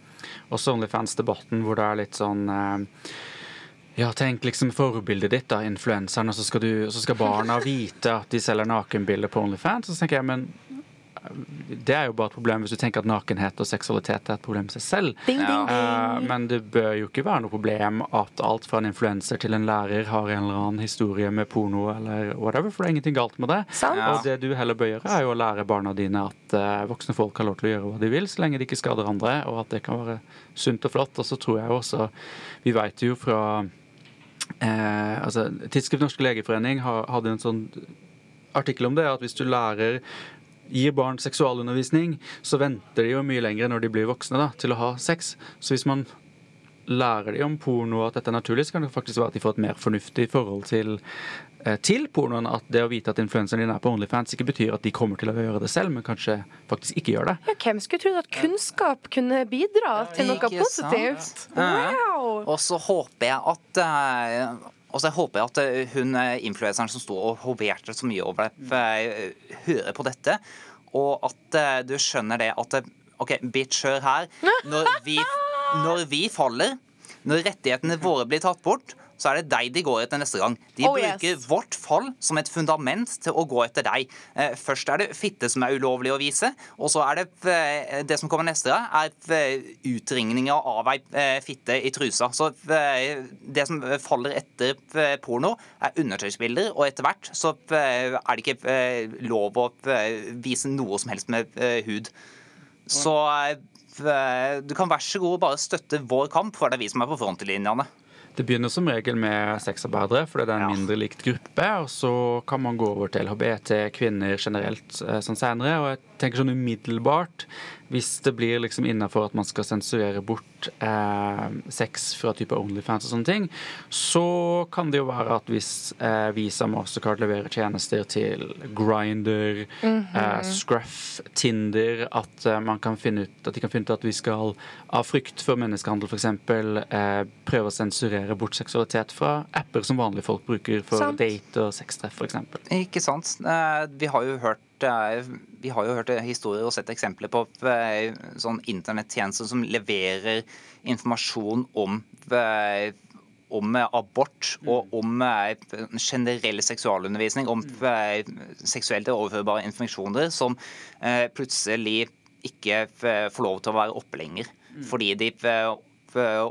også OnlyFans-debatten, hvor det er litt sånn eh, ja, tenk liksom forbildet ditt, da, influenseren, og så skal, du, så skal barna [LAUGHS] vite at de selger nakenbilder på OnlyFans. Så tenker jeg, men eh, det er jo bare et problem hvis du tenker at nakenhet og seksualitet er et problem i seg selv. Ding, ding, ding. Uh, men det bør jo ikke være noe problem at alt fra en influenser til en lærer har en eller annen historie med porno eller whatever, for det er ingenting galt med det. Ja. Og det du heller bør gjøre, er jo å lære barna dine at uh, voksne folk har lov til å gjøre hva de vil, så lenge de ikke skader andre, og at det kan være sunt og flott. Og så tror jeg jo også Vi vet jo fra eh, altså, Tidsskrift Norske Legeforening hadde en sånn artikkel om det, at hvis du lærer Gir barn seksualundervisning, så venter de jo mye lenger når de blir voksne da, til å ha sex. Så hvis man lærer de om porno at dette er naturlig, så kan det faktisk være at de får et mer fornuftig forhold til, til pornoen. At det å vite at influenseren din er på Onlyfans, ikke betyr at de kommer til å gjøre det selv, men kanskje faktisk ikke gjør det. Ja, hvem skulle trodd at kunnskap kunne bidra til noe Ikke positivt? Ja. Wow! Og så håper jeg at eh, og så håper jeg at eh, hun eh, influenseren som sto og hoverte så mye over det, eh, hører på dette, og at eh, du skjønner det at eh, OK, bitch, hør her. Når vi, [LAUGHS] når vi faller, når rettighetene våre blir tatt bort, så er det deg de går etter neste gang. De Oh, yes. bruker vårt fall som et fundament til å gå etter deg. Eh, Først er det fitte som er ulovlig å vise, og så er det eh, det som kommer neste gang, er eh, utringninger av ei fitte i trusa. Så det som faller etter porno, er undertøysbilder, og etter hvert så er det ikke lov å vise noe som helst med hud. Så du kan vær så god bare støtte vår kamp, for det er vi som er på frontlinjene. Det begynner som regel med sexarbeidere, for det er en Ja. mindre likt gruppe. Og så kan man gå over til LHBT, kvinner generelt eh, sånn senere. Og jeg tenker sånn umiddelbart, hvis det blir liksom innafor at man skal sensurere bort eh, sex fra type Onlyfans og sånne ting, så kan det jo være at hvis eh, Visa Mastercard leverer tjenester til Grinder, eh, Scruff, Tinder, at eh, man kan finne ut at de kan finne ut at vi skal av frykt for menneskehandel f.eks. Eh, prøve å sensurere bort seksualitet fra apper som vanlige folk bruker for Sant. date og sextreff f.eks. Ikke sant. Eh, Vi har jo hørt vi har jo hørt historier og sett eksempler på eh, sånn internettjenester som leverer informasjon om, eh, om eh, abort og om eh, generell seksualundervisning, om eh, seksuelt overførbare infeksjoner, som plutselig ikke får lov til å være oppe lenger. Fordi de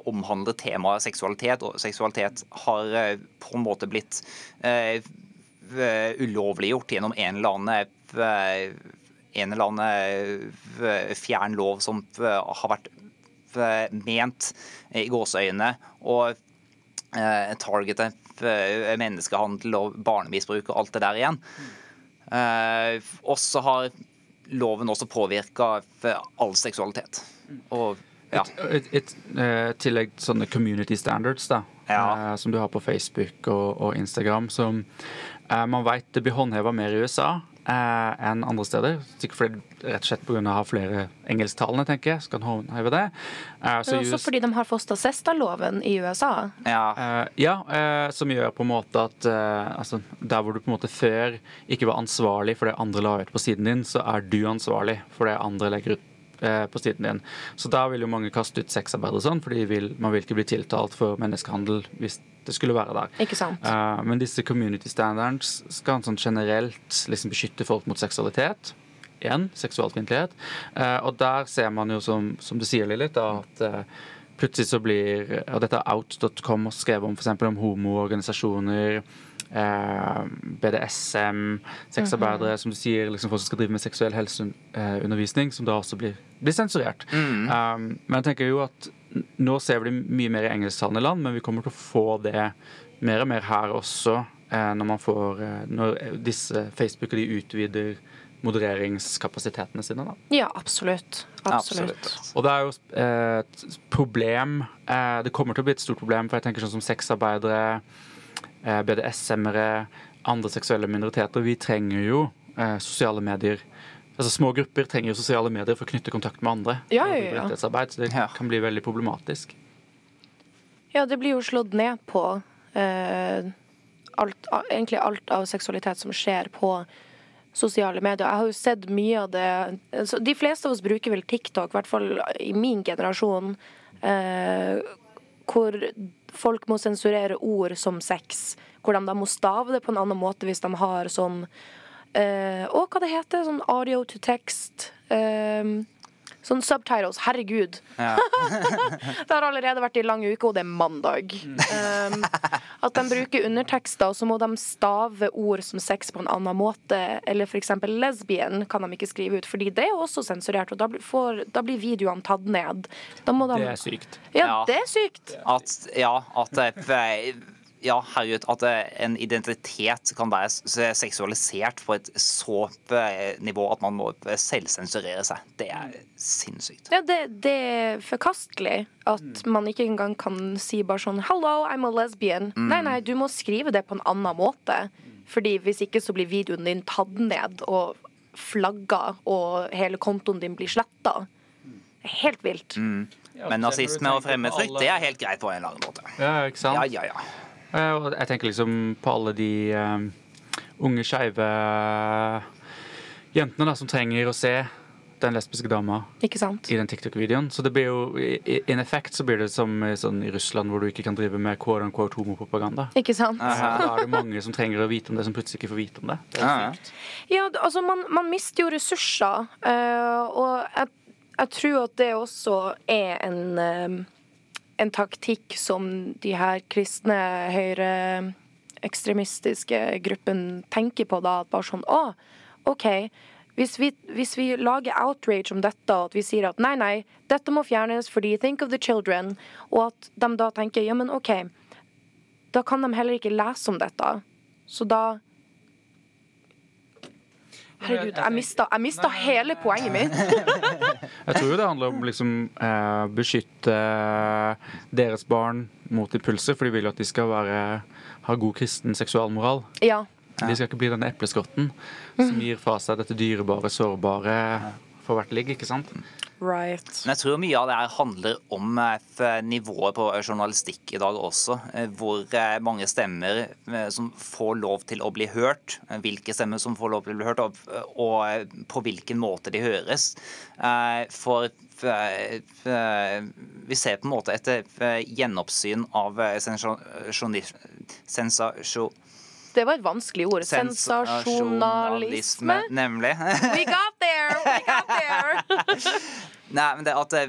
omhandler temaet seksualitet, og seksualitet har på en måte blitt ulovliggjort gjennom en eller annen en eller annen eh, fjern lov som eh, har vært eh, ment i gåseøyne og eh, targetet eh, menneskehandel og barnemisbruk og alt det der igjen. også Og så har loven også påvirka all seksualitet. Og ja. Et, et, et, tillegg sånne community standards da, Ja. eh, som du har på Facebook og, og Instagram, som eh, man vet det blir håndheva mer i USA eh, enn andre steder. Sikkert fordi rett og slett pga. å ha flere engelsktalende, tenker jeg, skal håndheve det. Eh, så Men også US fordi de har Fosta-Sesta-loven i USA. ja. Eh, ja, eh, som gjør på en måte at eh, altså, der hvor du på en måte før ikke var ansvarlig for det andre la ut på siden din, så er du ansvarlig for det andre legger ut eh, på siden din. Så da vil jo mange kaste ut sexarbeidere og sånn, fordi vil, man vil ikke bli tiltalt for menneskehandel hvis det skulle være der. Ikke sant? Uh, men disse community standards skal sånn generelt liksom beskytte folk mot seksualitet. Igjen, seksualfiendtlighet. Uh, og der ser man jo, som, som du sier, Lilith, at uh, plutselig så blir Og dette har out.com også skrevet om f.eks. om homoorganisasjoner. Eh, BDSM, sexarbeidere, som du sier, liksom folk som skal drive med seksuell helseundervisning, som da også blir, blir sensurert. Um, men jeg tenker jo at nå ser vi det mye mer i engelsktalende land, men vi kommer til å få det mer og mer her også eh, når man får eh, Når disse Facebook og de utvider modereringskapasitetene sine. da. Ja, absolutt. Absolutt. Absolutt. Og det er jo eh, et problem eh, Det kommer til å bli et stort problem, for jeg tenker sånn som sexarbeidere, eh, BDSM-ere andre seksuelle minoriteter, vi trenger jo eh, sosiale medier. Altså Små grupper trenger jo sosiale medier for å knytte kontakt med andre. Ja, ja, ja. Så det Ja. kan bli veldig problematisk. Ja, det blir jo slått ned på eh, alt, egentlig alt av seksualitet som skjer på sosiale medier. Jeg har jo sett mye av det altså, De fleste av oss bruker vel TikTok, i hvert fall i min generasjon, eh, hvor folk må sensurere ord som sex. Hvor de da må stave det på en annen måte hvis de har sånn eh, og hva det heter? Sånn audio to text. Eh, sånn subtitles. Herregud. Ja. [LAUGHS] Det har allerede vært i lang uke, og det er mandag. Um, at de bruker undertekster, og så må de stave ord som sex på en annen måte. Eller f.eks. lesbien kan de ikke skrive ut, fordi det er også sensurert. Og da blir, får, da blir videoene tatt ned. Da må de, Det er sykt. Ja, Ja. det er sykt. At, ja, at det- ja, herregud, at en identitet kan være seksualisert på et så eh, nivå at man må selvsensurere seg. Det er sinnssykt. Ja, det, det er forkastelig at man ikke engang kan si bare sånn Hello, I'm a lesbian. Nei, nei, du må skrive det på en annen måte. Fordi hvis ikke så blir videoen din tatt ned og flagga, og hele kontoen din blir sletta. Er helt vilt. Men nazisme og fremmedfrykt, det er helt greit på en eller annen måte. Ja, ikke sant? Ja, ja, ja. Eh, Og jeg tenker liksom på alle de eh, unge skeive jentene da, som trenger å se den lesbiske dama Ikke sant? i den TikTok-videoen. Så det blir jo, i- in effect så blir det som i sånn i Russland, hvor du ikke kan drive med quote unquote homopropaganda. Ikke sant? Eh, Da er det mange som trenger å vite om det, som plutselig ikke får vite om det. det er Ja, ja. altså man, man mister jo ressurser, eh, og jeg, jeg tror at det også er en, eh, en taktikk som de her kristne høyreekstremistiske gruppen tenker på da, at bare sånn, å, ok, hvis vi, hvis vi lager outrage om dette, og at vi sier at nei, nei, dette må fjernes fordi think of the children, og at de da tenker, ja, men ok, da kan de heller ikke lese om dette, så da Herregud, jeg mista, jeg mista hele poenget mitt. [LAUGHS] Jeg tror jo det handler om liksom eh, beskytte deres barn mot impulser, for de vil jo at de skal være, ha god kristen seksualmoral. Ja. De skal ikke bli denne epleskotten som gir fra seg dette dyrebare, sårbare for hvert ligg, ikke sant? Right. Men jeg tror mye av det her handler om eh, nivået på journalistikk i dag også. eh, Hvor eh, mange stemmer eh, som får lov til å bli hørt. eh, Hvilke stemmer som får lov til å bli hørt, og, eh, på hvilken måte de høres. Eh, For vi ser på en måte et eh, gjenoppsyn av eh, sensasjonis- sensasjo- Det var et vanskelig ord. Sensasjonalisme. Nemlig. [LAUGHS] We got there! We got there! [LAUGHS] Nei, men det, at det,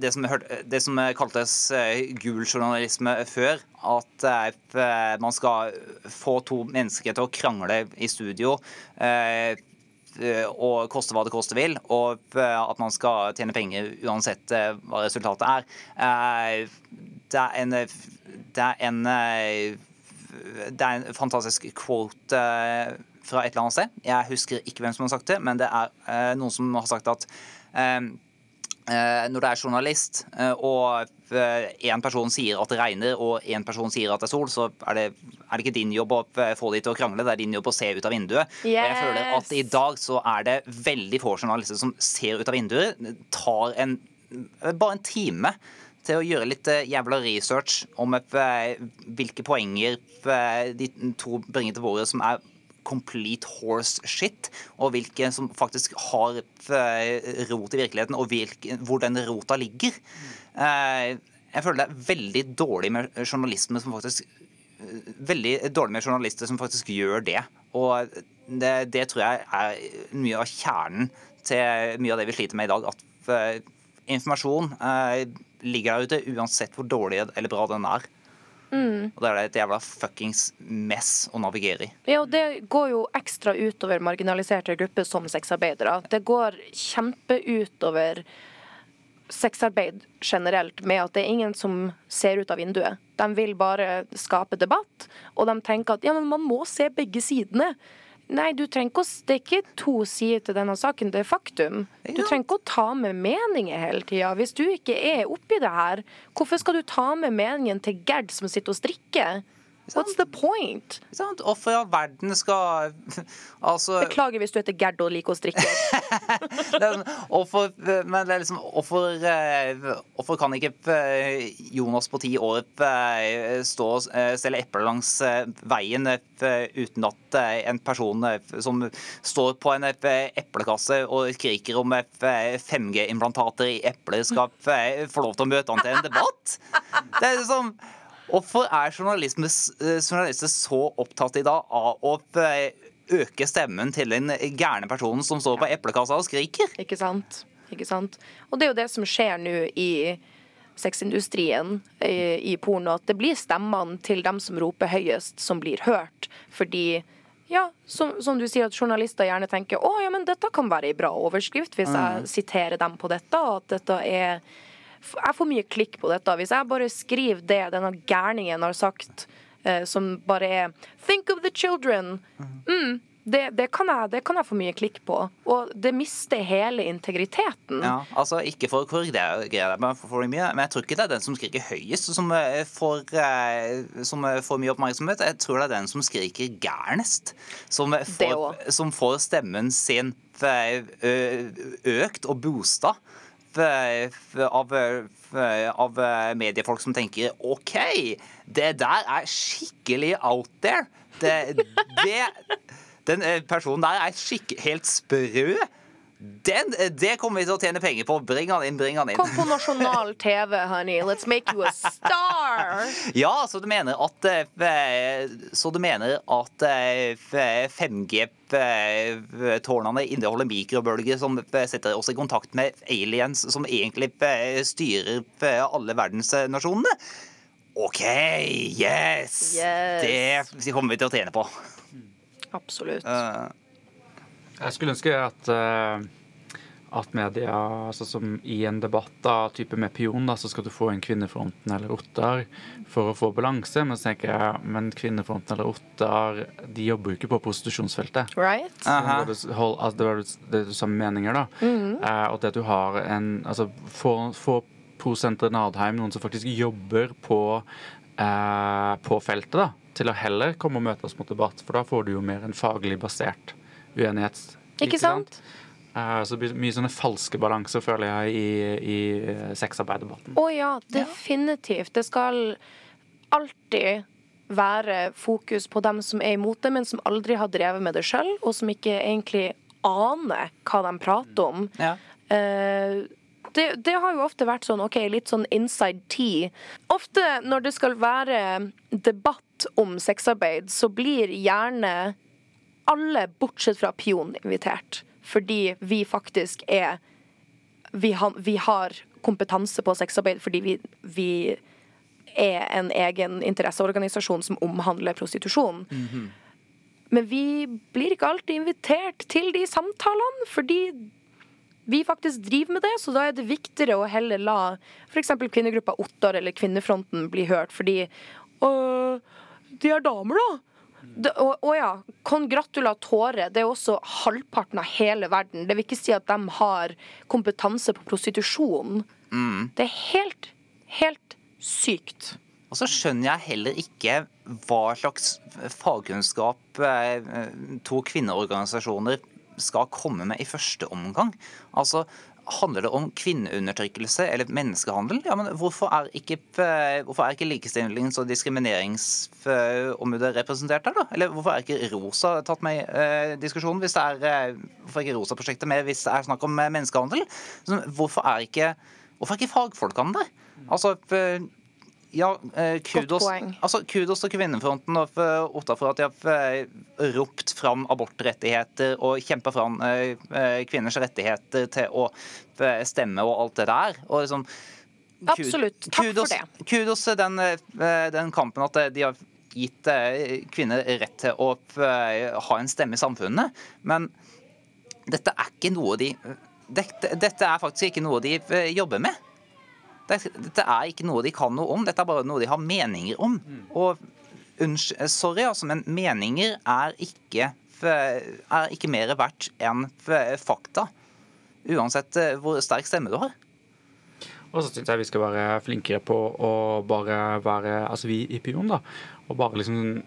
det, som, hørte- det som kaltes eh, gul journalisme før, at eh, man skal få to mennesker til å krangle i studio eh, og koste hva det koste vil, og eh, at man skal tjene penger uansett eh, hva resultatet er. Eh, Det er en, det er en eh, det er en fantastisk quote eh, fra et eller annet sted. Jeg husker ikke hvem som har sagt det, men det er eh, noen som har sagt at eh, når det er journalist, og én person sier at det regner, og én person sier at det er sol, så er det, er det ikke din jobb å få de til å krangle, det er din jobb å se ut av vinduet. Og jeg føler at i dag så er det veldig få journalister som ser ut av vinduet, tar en bare en time til å gjøre litt eh, jævla research om eh, hvilke poenger de to bringer til bordet som er complete horse shit, og hvilke som faktisk har rot i virkeligheten, og hvor den rota ligger. Eh, Jeg føler det er veldig dårlig med journalisme som faktisk veldig dårlig med journalister som faktisk gjør det. Og det, det tror jeg er mye av kjernen til mye av det vi sliter med i dag. At informasjon ligger der ute uansett hvor dårlig eller bra den er. Og da er det et jævla fuckings mess å navigere i. Ja, og det går jo ekstra utover marginaliserte grupper som sexarbeidere. Det går kjempeutover sexarbeid generelt med at det er ingen som ser ut av vinduet. De vil bare skape debatt, og de tenker at ja, men man må se begge sidene. Nei, du trenger ikke å, det er ikke to sider til denne saken, det er faktum. Du trenger ikke å ta med meninger hele tida. Hvis du ikke er oppi det her, hvorfor skal du ta med meningen til Gerd som sitter og strikker? What's the point? Sant? Hvorfor i all verden skal [LAUGHS] Altså Beklager hvis du heter Gerd og liker å strikke. [LAUGHS] sånn, hvorfor, men det er liksom, hvorfor, eh, hvorfor kan ikke eh, Jonas på ti år eh, stå og stelle selge epler langs eh, veien eh, uten at eh, en person eh, som står på en eh, eplekasse og skriker om eh, 5G-implantater i epler, skal eh, få lov til å møte han til en debatt? Det er liksom Hvorfor er journalister, journalister så opptatt i dag av å eh, øke stemmen til den gærne personen som står på eplekassa og skriker? Ikke sant? Ikke sant? Og det er jo det som skjer nå i sexindustrien, i, i porno, at det blir stemmene til dem som roper høyest, som blir hørt. Fordi ja, som, som du sier, at journalister gjerne tenker å ja, men dette kan være ei bra overskrift hvis jeg siterer dem på dette, og at dette er Jeg får mye klikk på dette. Hvis jeg bare skriver det denne gærningen har sagt, eh, som bare er Think of the children. Mm, det, det, kan jeg, det kan jeg få mye klikk på. Og det mister hele integriteten. Ja, altså Ikke for å korrigere deg, men for, for mye, men jeg tror ikke det er den som skriker høyest som eh, får, eh, som eh, får mye oppmerksomhet. Jeg tror det er den som skriker gærnest, som får, som får stemmen sin økt og boosta av, av mediefolk som tenker OK, det der er skikkelig out there. Det, det, den eh, personen der er helt sprø. Den, eh, det kommer vi til å tjene penger på. Bring han inn, bring han inn. Kom på nasjonal TV, honey. Let's make you a star. [LAUGHS] Ja, så du mener at eh, Så du mener at 5G-tårnene inneholder mikrobølger som eh, setter oss i kontakt med aliens som egentlig eh, styrer eh, alle verdensnasjonene? OK, yes! Yes. Det kommer vi til å tjene på. Absolutt. Eh, Jeg skulle ønske at, eh, at media, altså som i en debatt da, type med pion, da, så skal du få inn Kvinnefronten eller Ottar for å få balanse. Men så tenker jeg, men Kvinnefronten eller Ottar de jobber jo ikke på prostitusjonsfeltet. Right? Aha. Det, hold, altså det var det du sa med meninger, da. Eh, og det at du har en Altså få, få Pro-senteret Nadheim, noen som faktisk jobber på, eh, på feltet, da. Til å heller komme og møte oss mot debatt, for da får du jo mer en faglig basert uenighet. Ikke sant? Eh, så det blir mye sånne falske balanser, føler jeg, i, i eh, sexarbeiderdebatten. Å ja, definitivt. Det skal alltid være fokus på dem som er imot det, men som aldri har drevet med det sjøl, og som ikke egentlig aner hva de prater om. ja. Uh, det, det har jo ofte vært sånn, ok, litt sånn inside tea. Ofte når det skal være debatt om sexarbeid, så blir gjerne alle, bortsett fra Pion, invitert. Fordi vi faktisk er Vi, har- vi har kompetanse på sexarbeid fordi vi, vi er en egen interesseorganisasjon som omhandler prostitusjon. Men vi blir ikke alltid invitert til de samtalene, fordi vi faktisk driver med det, så da er det viktigere å heller la f.eks. kvinnegruppa Ottar eller Kvinnefronten bli hørt, fordi «Åh, de er damer, da. Det, og, og ja, kongratulatore, det er også halvparten av hele verden. Det vil ikke si at de har kompetanse på prostitusjon. Det er helt, helt sykt. Og så skjønner jeg heller ikke hva slags fagkunnskap eh, to kvinneorganisasjoner skal komme med i første omgang. Altså, Handler det om kvinneundertrykkelse eller menneskehandel? Ja, men Hvorfor er ikke, eh, hvorfor er ikke likestillings- og diskrimineringsombudet representert der? da? Eller hvorfor er ikke Rosa tatt med i eh, diskusjonen? Hvis det er, eh, hvorfor er ikke Rosa-prosjektet med hvis det er snakk om eh, menneskehandel? Så, hvorfor er ikke, hvorfor er ikke fagfolkene der? Altså, ja, eh, kudos, altså, kudos til Kvinnefronten og Otta for at de har eh, ropt fram abortrettigheter og kjempa fram eh, kvinners rettigheter til å stemme og alt det der. Og liksom, Absolutt. Takk for det. Kudos til den, den kampen at de har gitt kvinner rett til å ha en stemme i samfunnet. Men dette er ikke noe de dette, dette er faktisk ikke noe de jobber med. Dette, er ikke noe de kan noe om, dette er bare noe de har meninger om. Og sorry, altså, men meninger er ikke, er ikke mer verdt enn fakta. Uansett eh, hvor sterk stemme du har. Og så syns jeg vi skal være flinkere på å bare være Altså vi i Pion, da. Og bare liksom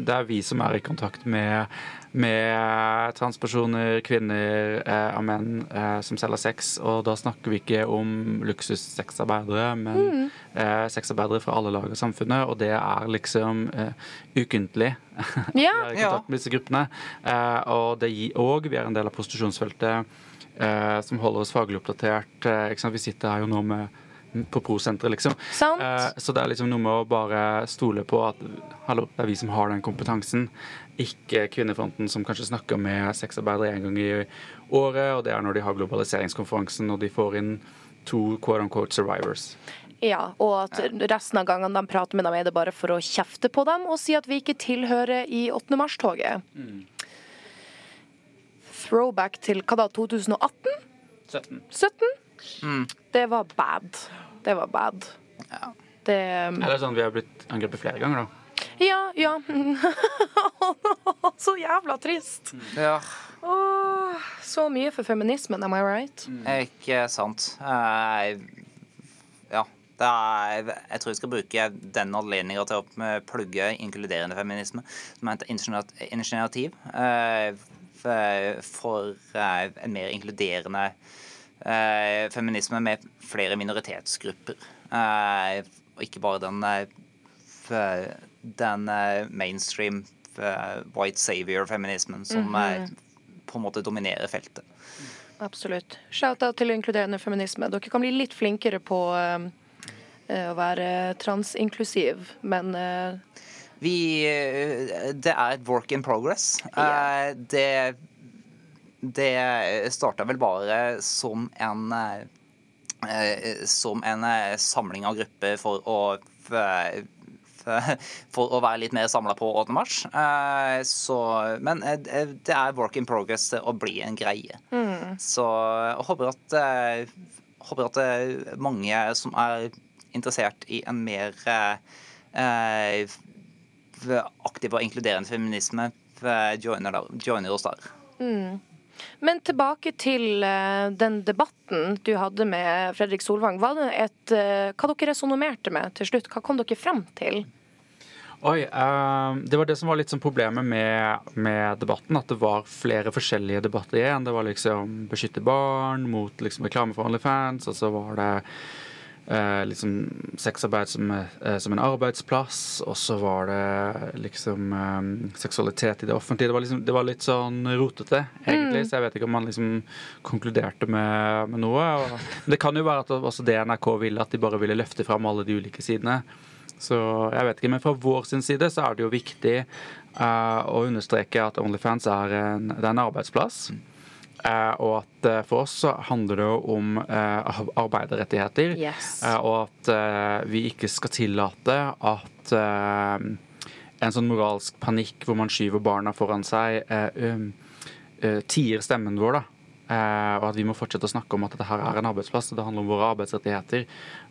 Det er vi som er i kontakt med, med transpersoner, kvinner eh, og menn eh, som selger sex. Og da snakker vi ikke om luksussexarbeidere, men Mm. eh, sexarbeidere fra alle lag av samfunnet. Og det er liksom eh, ukentlig. [LAUGHS] Ja. Vi er i kontakt med disse gruppene. Eh, og, det gir, òg. vi er en del av prostitusjonsfeltet eh, som holder oss faglig oppdatert. Eh, ikke sant? Vi sitter her jo nå med på Pro-senteret, liksom. Eh, så det er liksom noe med å bare stole på at hallo, det er vi som har den kompetansen. Ikke Kvinnefronten som kanskje snakker med sexarbeidere en gang i året, og det er når de har globaliseringskonferansen og de får inn to quote unquote survivors. Ja, og at resten av gangene de prater med dem, er det bare for å kjefte på dem og si at vi ikke tilhører i 8. mars-toget. Throwback til hva da, 2018? 17. 17? Det var bad. Det var bad. Det Eller sånn, vi har blitt angrepet flere ganger, da. Ja, ja. [LAUGHS] Så jævla trist. Ja, Åh, så mye for feminismen, am I right? ikke sant. Eh, ja. Det er, jeg tror jeg skal bruke den anledninga til å eh, plugge inkluderende feminisme, som er et initiativ eh, for en mer inkluderende feminisme med flere minoritetsgrupper. Eh, og ikke bare den, eh, den eh, mainstream eh, white savior-feminismen som eh, på en måte dominerer feltet. Absolutt. Shout-out til inkluderende feminisme. Dere kan bli litt flinkere på eh, eh, å være transinklusiv, men eh, Vi eh, Det er et work in progress. Eh, Det Det starta vel bare som en eh, Som en eh, samling av grupper for å for å være litt mer samla på 8. mars. Eh, Så, men det er work in progress å bli en greie. Så jeg håper at, håper at mange som er interessert i en mer eh, aktiv og inkluderende feminisme, joiner, der, joiner oss der. Men tilbake til eh, den debatten du hadde med Fredrik Solvang. Det et, eh, hva dere resonnerte med til slutt? Hva kom dere frem til? Oi, eh, Det var det som var litt sånn problemet med, med debatten. At det var flere forskjellige debatter igjen. Det var liksom beskytte barn mot liksom reklame for OnlyFans, og så var det eh, liksom sexarbeid som, eh, som en arbeidsplass, og så var det liksom eh, seksualitet i det offentlige. Det var, liksom, det var litt sånn rotete, egentlig, så jeg vet ikke om man liksom konkluderte med, med noe. Og, men det kan jo være at også det NRK ville, at de bare ville løfte fram alle de ulike sidene. Så jeg vet ikke, Men fra vår sin side så er det jo viktig eh, å understreke at Onlyfans er en, det er en arbeidsplass. Eh, og at eh, for oss så handler det jo om eh, arbeiderrettigheter. Yes. Eh, og at eh, vi ikke skal tillate at eh, en sånn moralsk panikk hvor man skyver barna foran seg, eh, um, eh, tier stemmen vår. da. Eh, og at vi må fortsette å snakke om at dette her er en arbeidsplass, og det handler om våre arbeidsrettigheter.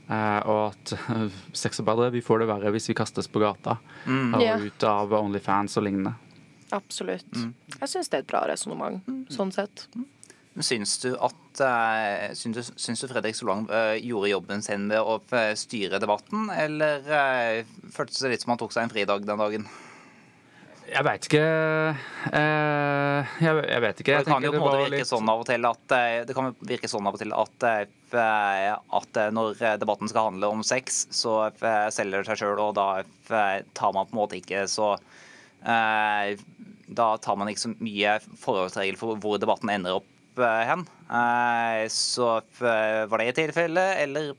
Eh, og at [LAUGHS] sexarbeidere vi får det verre hvis vi kastes på gata og ut av Onlyfans og lignende. Absolutt. Jeg syns det er et bra resonnement, sånn sett. Men Syns du at eh, syns du, syns du Fredrik Solang eh, gjorde jobben sin med å eh, styre debatten, eller uh, føltes det litt som han tok seg en fridag den dagen? Jeg veit ikke eh, jeg, jeg vet ikke. Jeg Det kan jo på en måte virke litt- sånn av og til at Det kan virke sånn av og til at, at når debatten skal handle om sex, så selger det seg sjøl, og da tar man på en måte ikke så eh, Da tar man ikke så mye forholdsregel for hvor debatten ender opp eh, hen. Eh, Så eh, var det i tilfelle, eller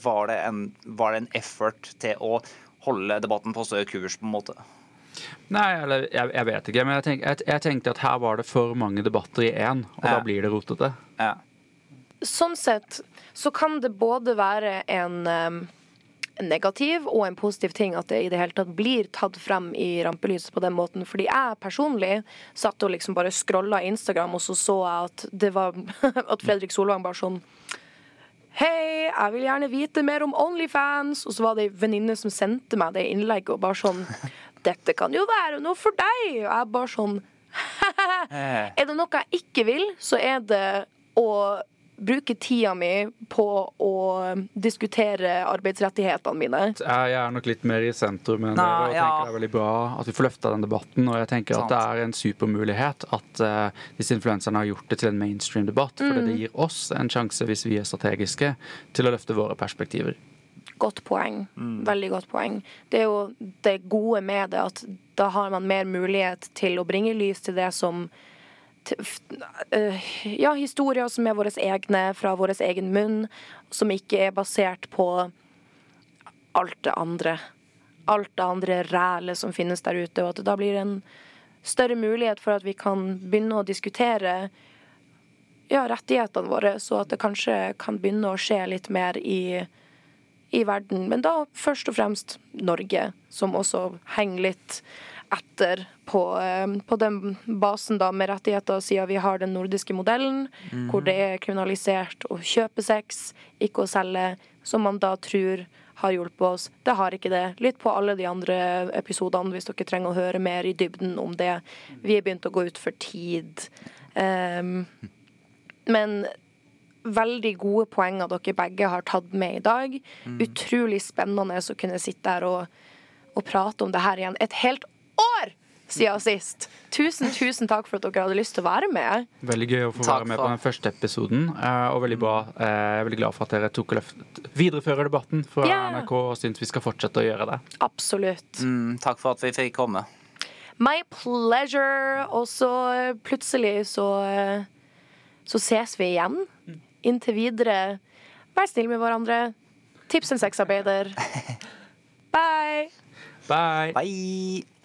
var det, en, var det en effort til å holde debatten på større kurs, på en måte? Nei, eller jeg, jeg vet ikke. Men jeg, tenk, jeg, jeg tenkte at her var det for mange debatter i én, og Ja. da blir det rotete. Ja. Sånn sett så kan det både være en negativ og en positiv ting at det i det hele tatt blir tatt frem i rampelyset på den måten. Fordi jeg personlig satt og liksom bare scrolla Instagram, og så så jeg at det var [LAUGHS] at Fredrik Solvang bare sånn Hei, jeg vil gjerne vite mer om Onlyfans. Og så var det ei venninne som sendte meg det innlegget og bare sånn Dette kan jo være noe for deg. Og jeg bare sånn [LAUGHS] Er det noe jeg ikke vil, så er det å bruke tida mi på å diskutere arbeidsrettighetene mine. Jeg er nok litt mer i sentrum enn dere, og ja. tenker det er veldig bra at vi får løfta den debatten. Og jeg tenker Sant. at det er en supermulighet at uh, disse influenserne har gjort det til en mainstream debatt. For det gir oss en sjanse, hvis vi er strategiske, til å løfte våre perspektiver. Godt poeng. Veldig godt poeng. Det er jo det gode med det at da har man mer mulighet til å bringe lys til det som Ja, historier som er våre egne, fra vår egen munn, som ikke er basert på alt det andre. Alt det andre rælet som finnes der ute, og at det da blir en større mulighet for at vi kan begynne å diskutere ja, rettighetene våre, så at det kanskje kan begynne å skje litt mer i i verden, men da først og fremst Norge, som også henger litt etter på, eh, på den basen da med rettigheter, siden vi har den nordiske modellen, hvor det er kriminalisert å kjøpe sex, ikke å selge, som man da tror har hjulpet oss. Det har ikke det. Lytt på alle de andre episodene, hvis dere trenger å høre mer i dybden om det. Vi er begynt å gå ut for tid. Um, men veldig gode poenger dere begge har tatt med i dag. Utrolig spennende å kunne sitte her og, og prate om det her igjen et helt år siden sist. Tusen, tusen takk for at dere hadde lyst til å være med. Veldig gøy å få Takk være med på den første episoden. eh, Og veldig bra. Eh, Jeg er veldig glad for at dere tok løft, viderefører debatten fra yeah. NRK og syns vi skal fortsette å gjøre det. Absolutt. Mm, takk for at vi fikk komme. My pleasure. Og så plutselig så så ses vi igjen. Inntil videre, vær snill med hverandre. Tips en sexarbeider. [LAUGHS] Bye. Bye! Bye!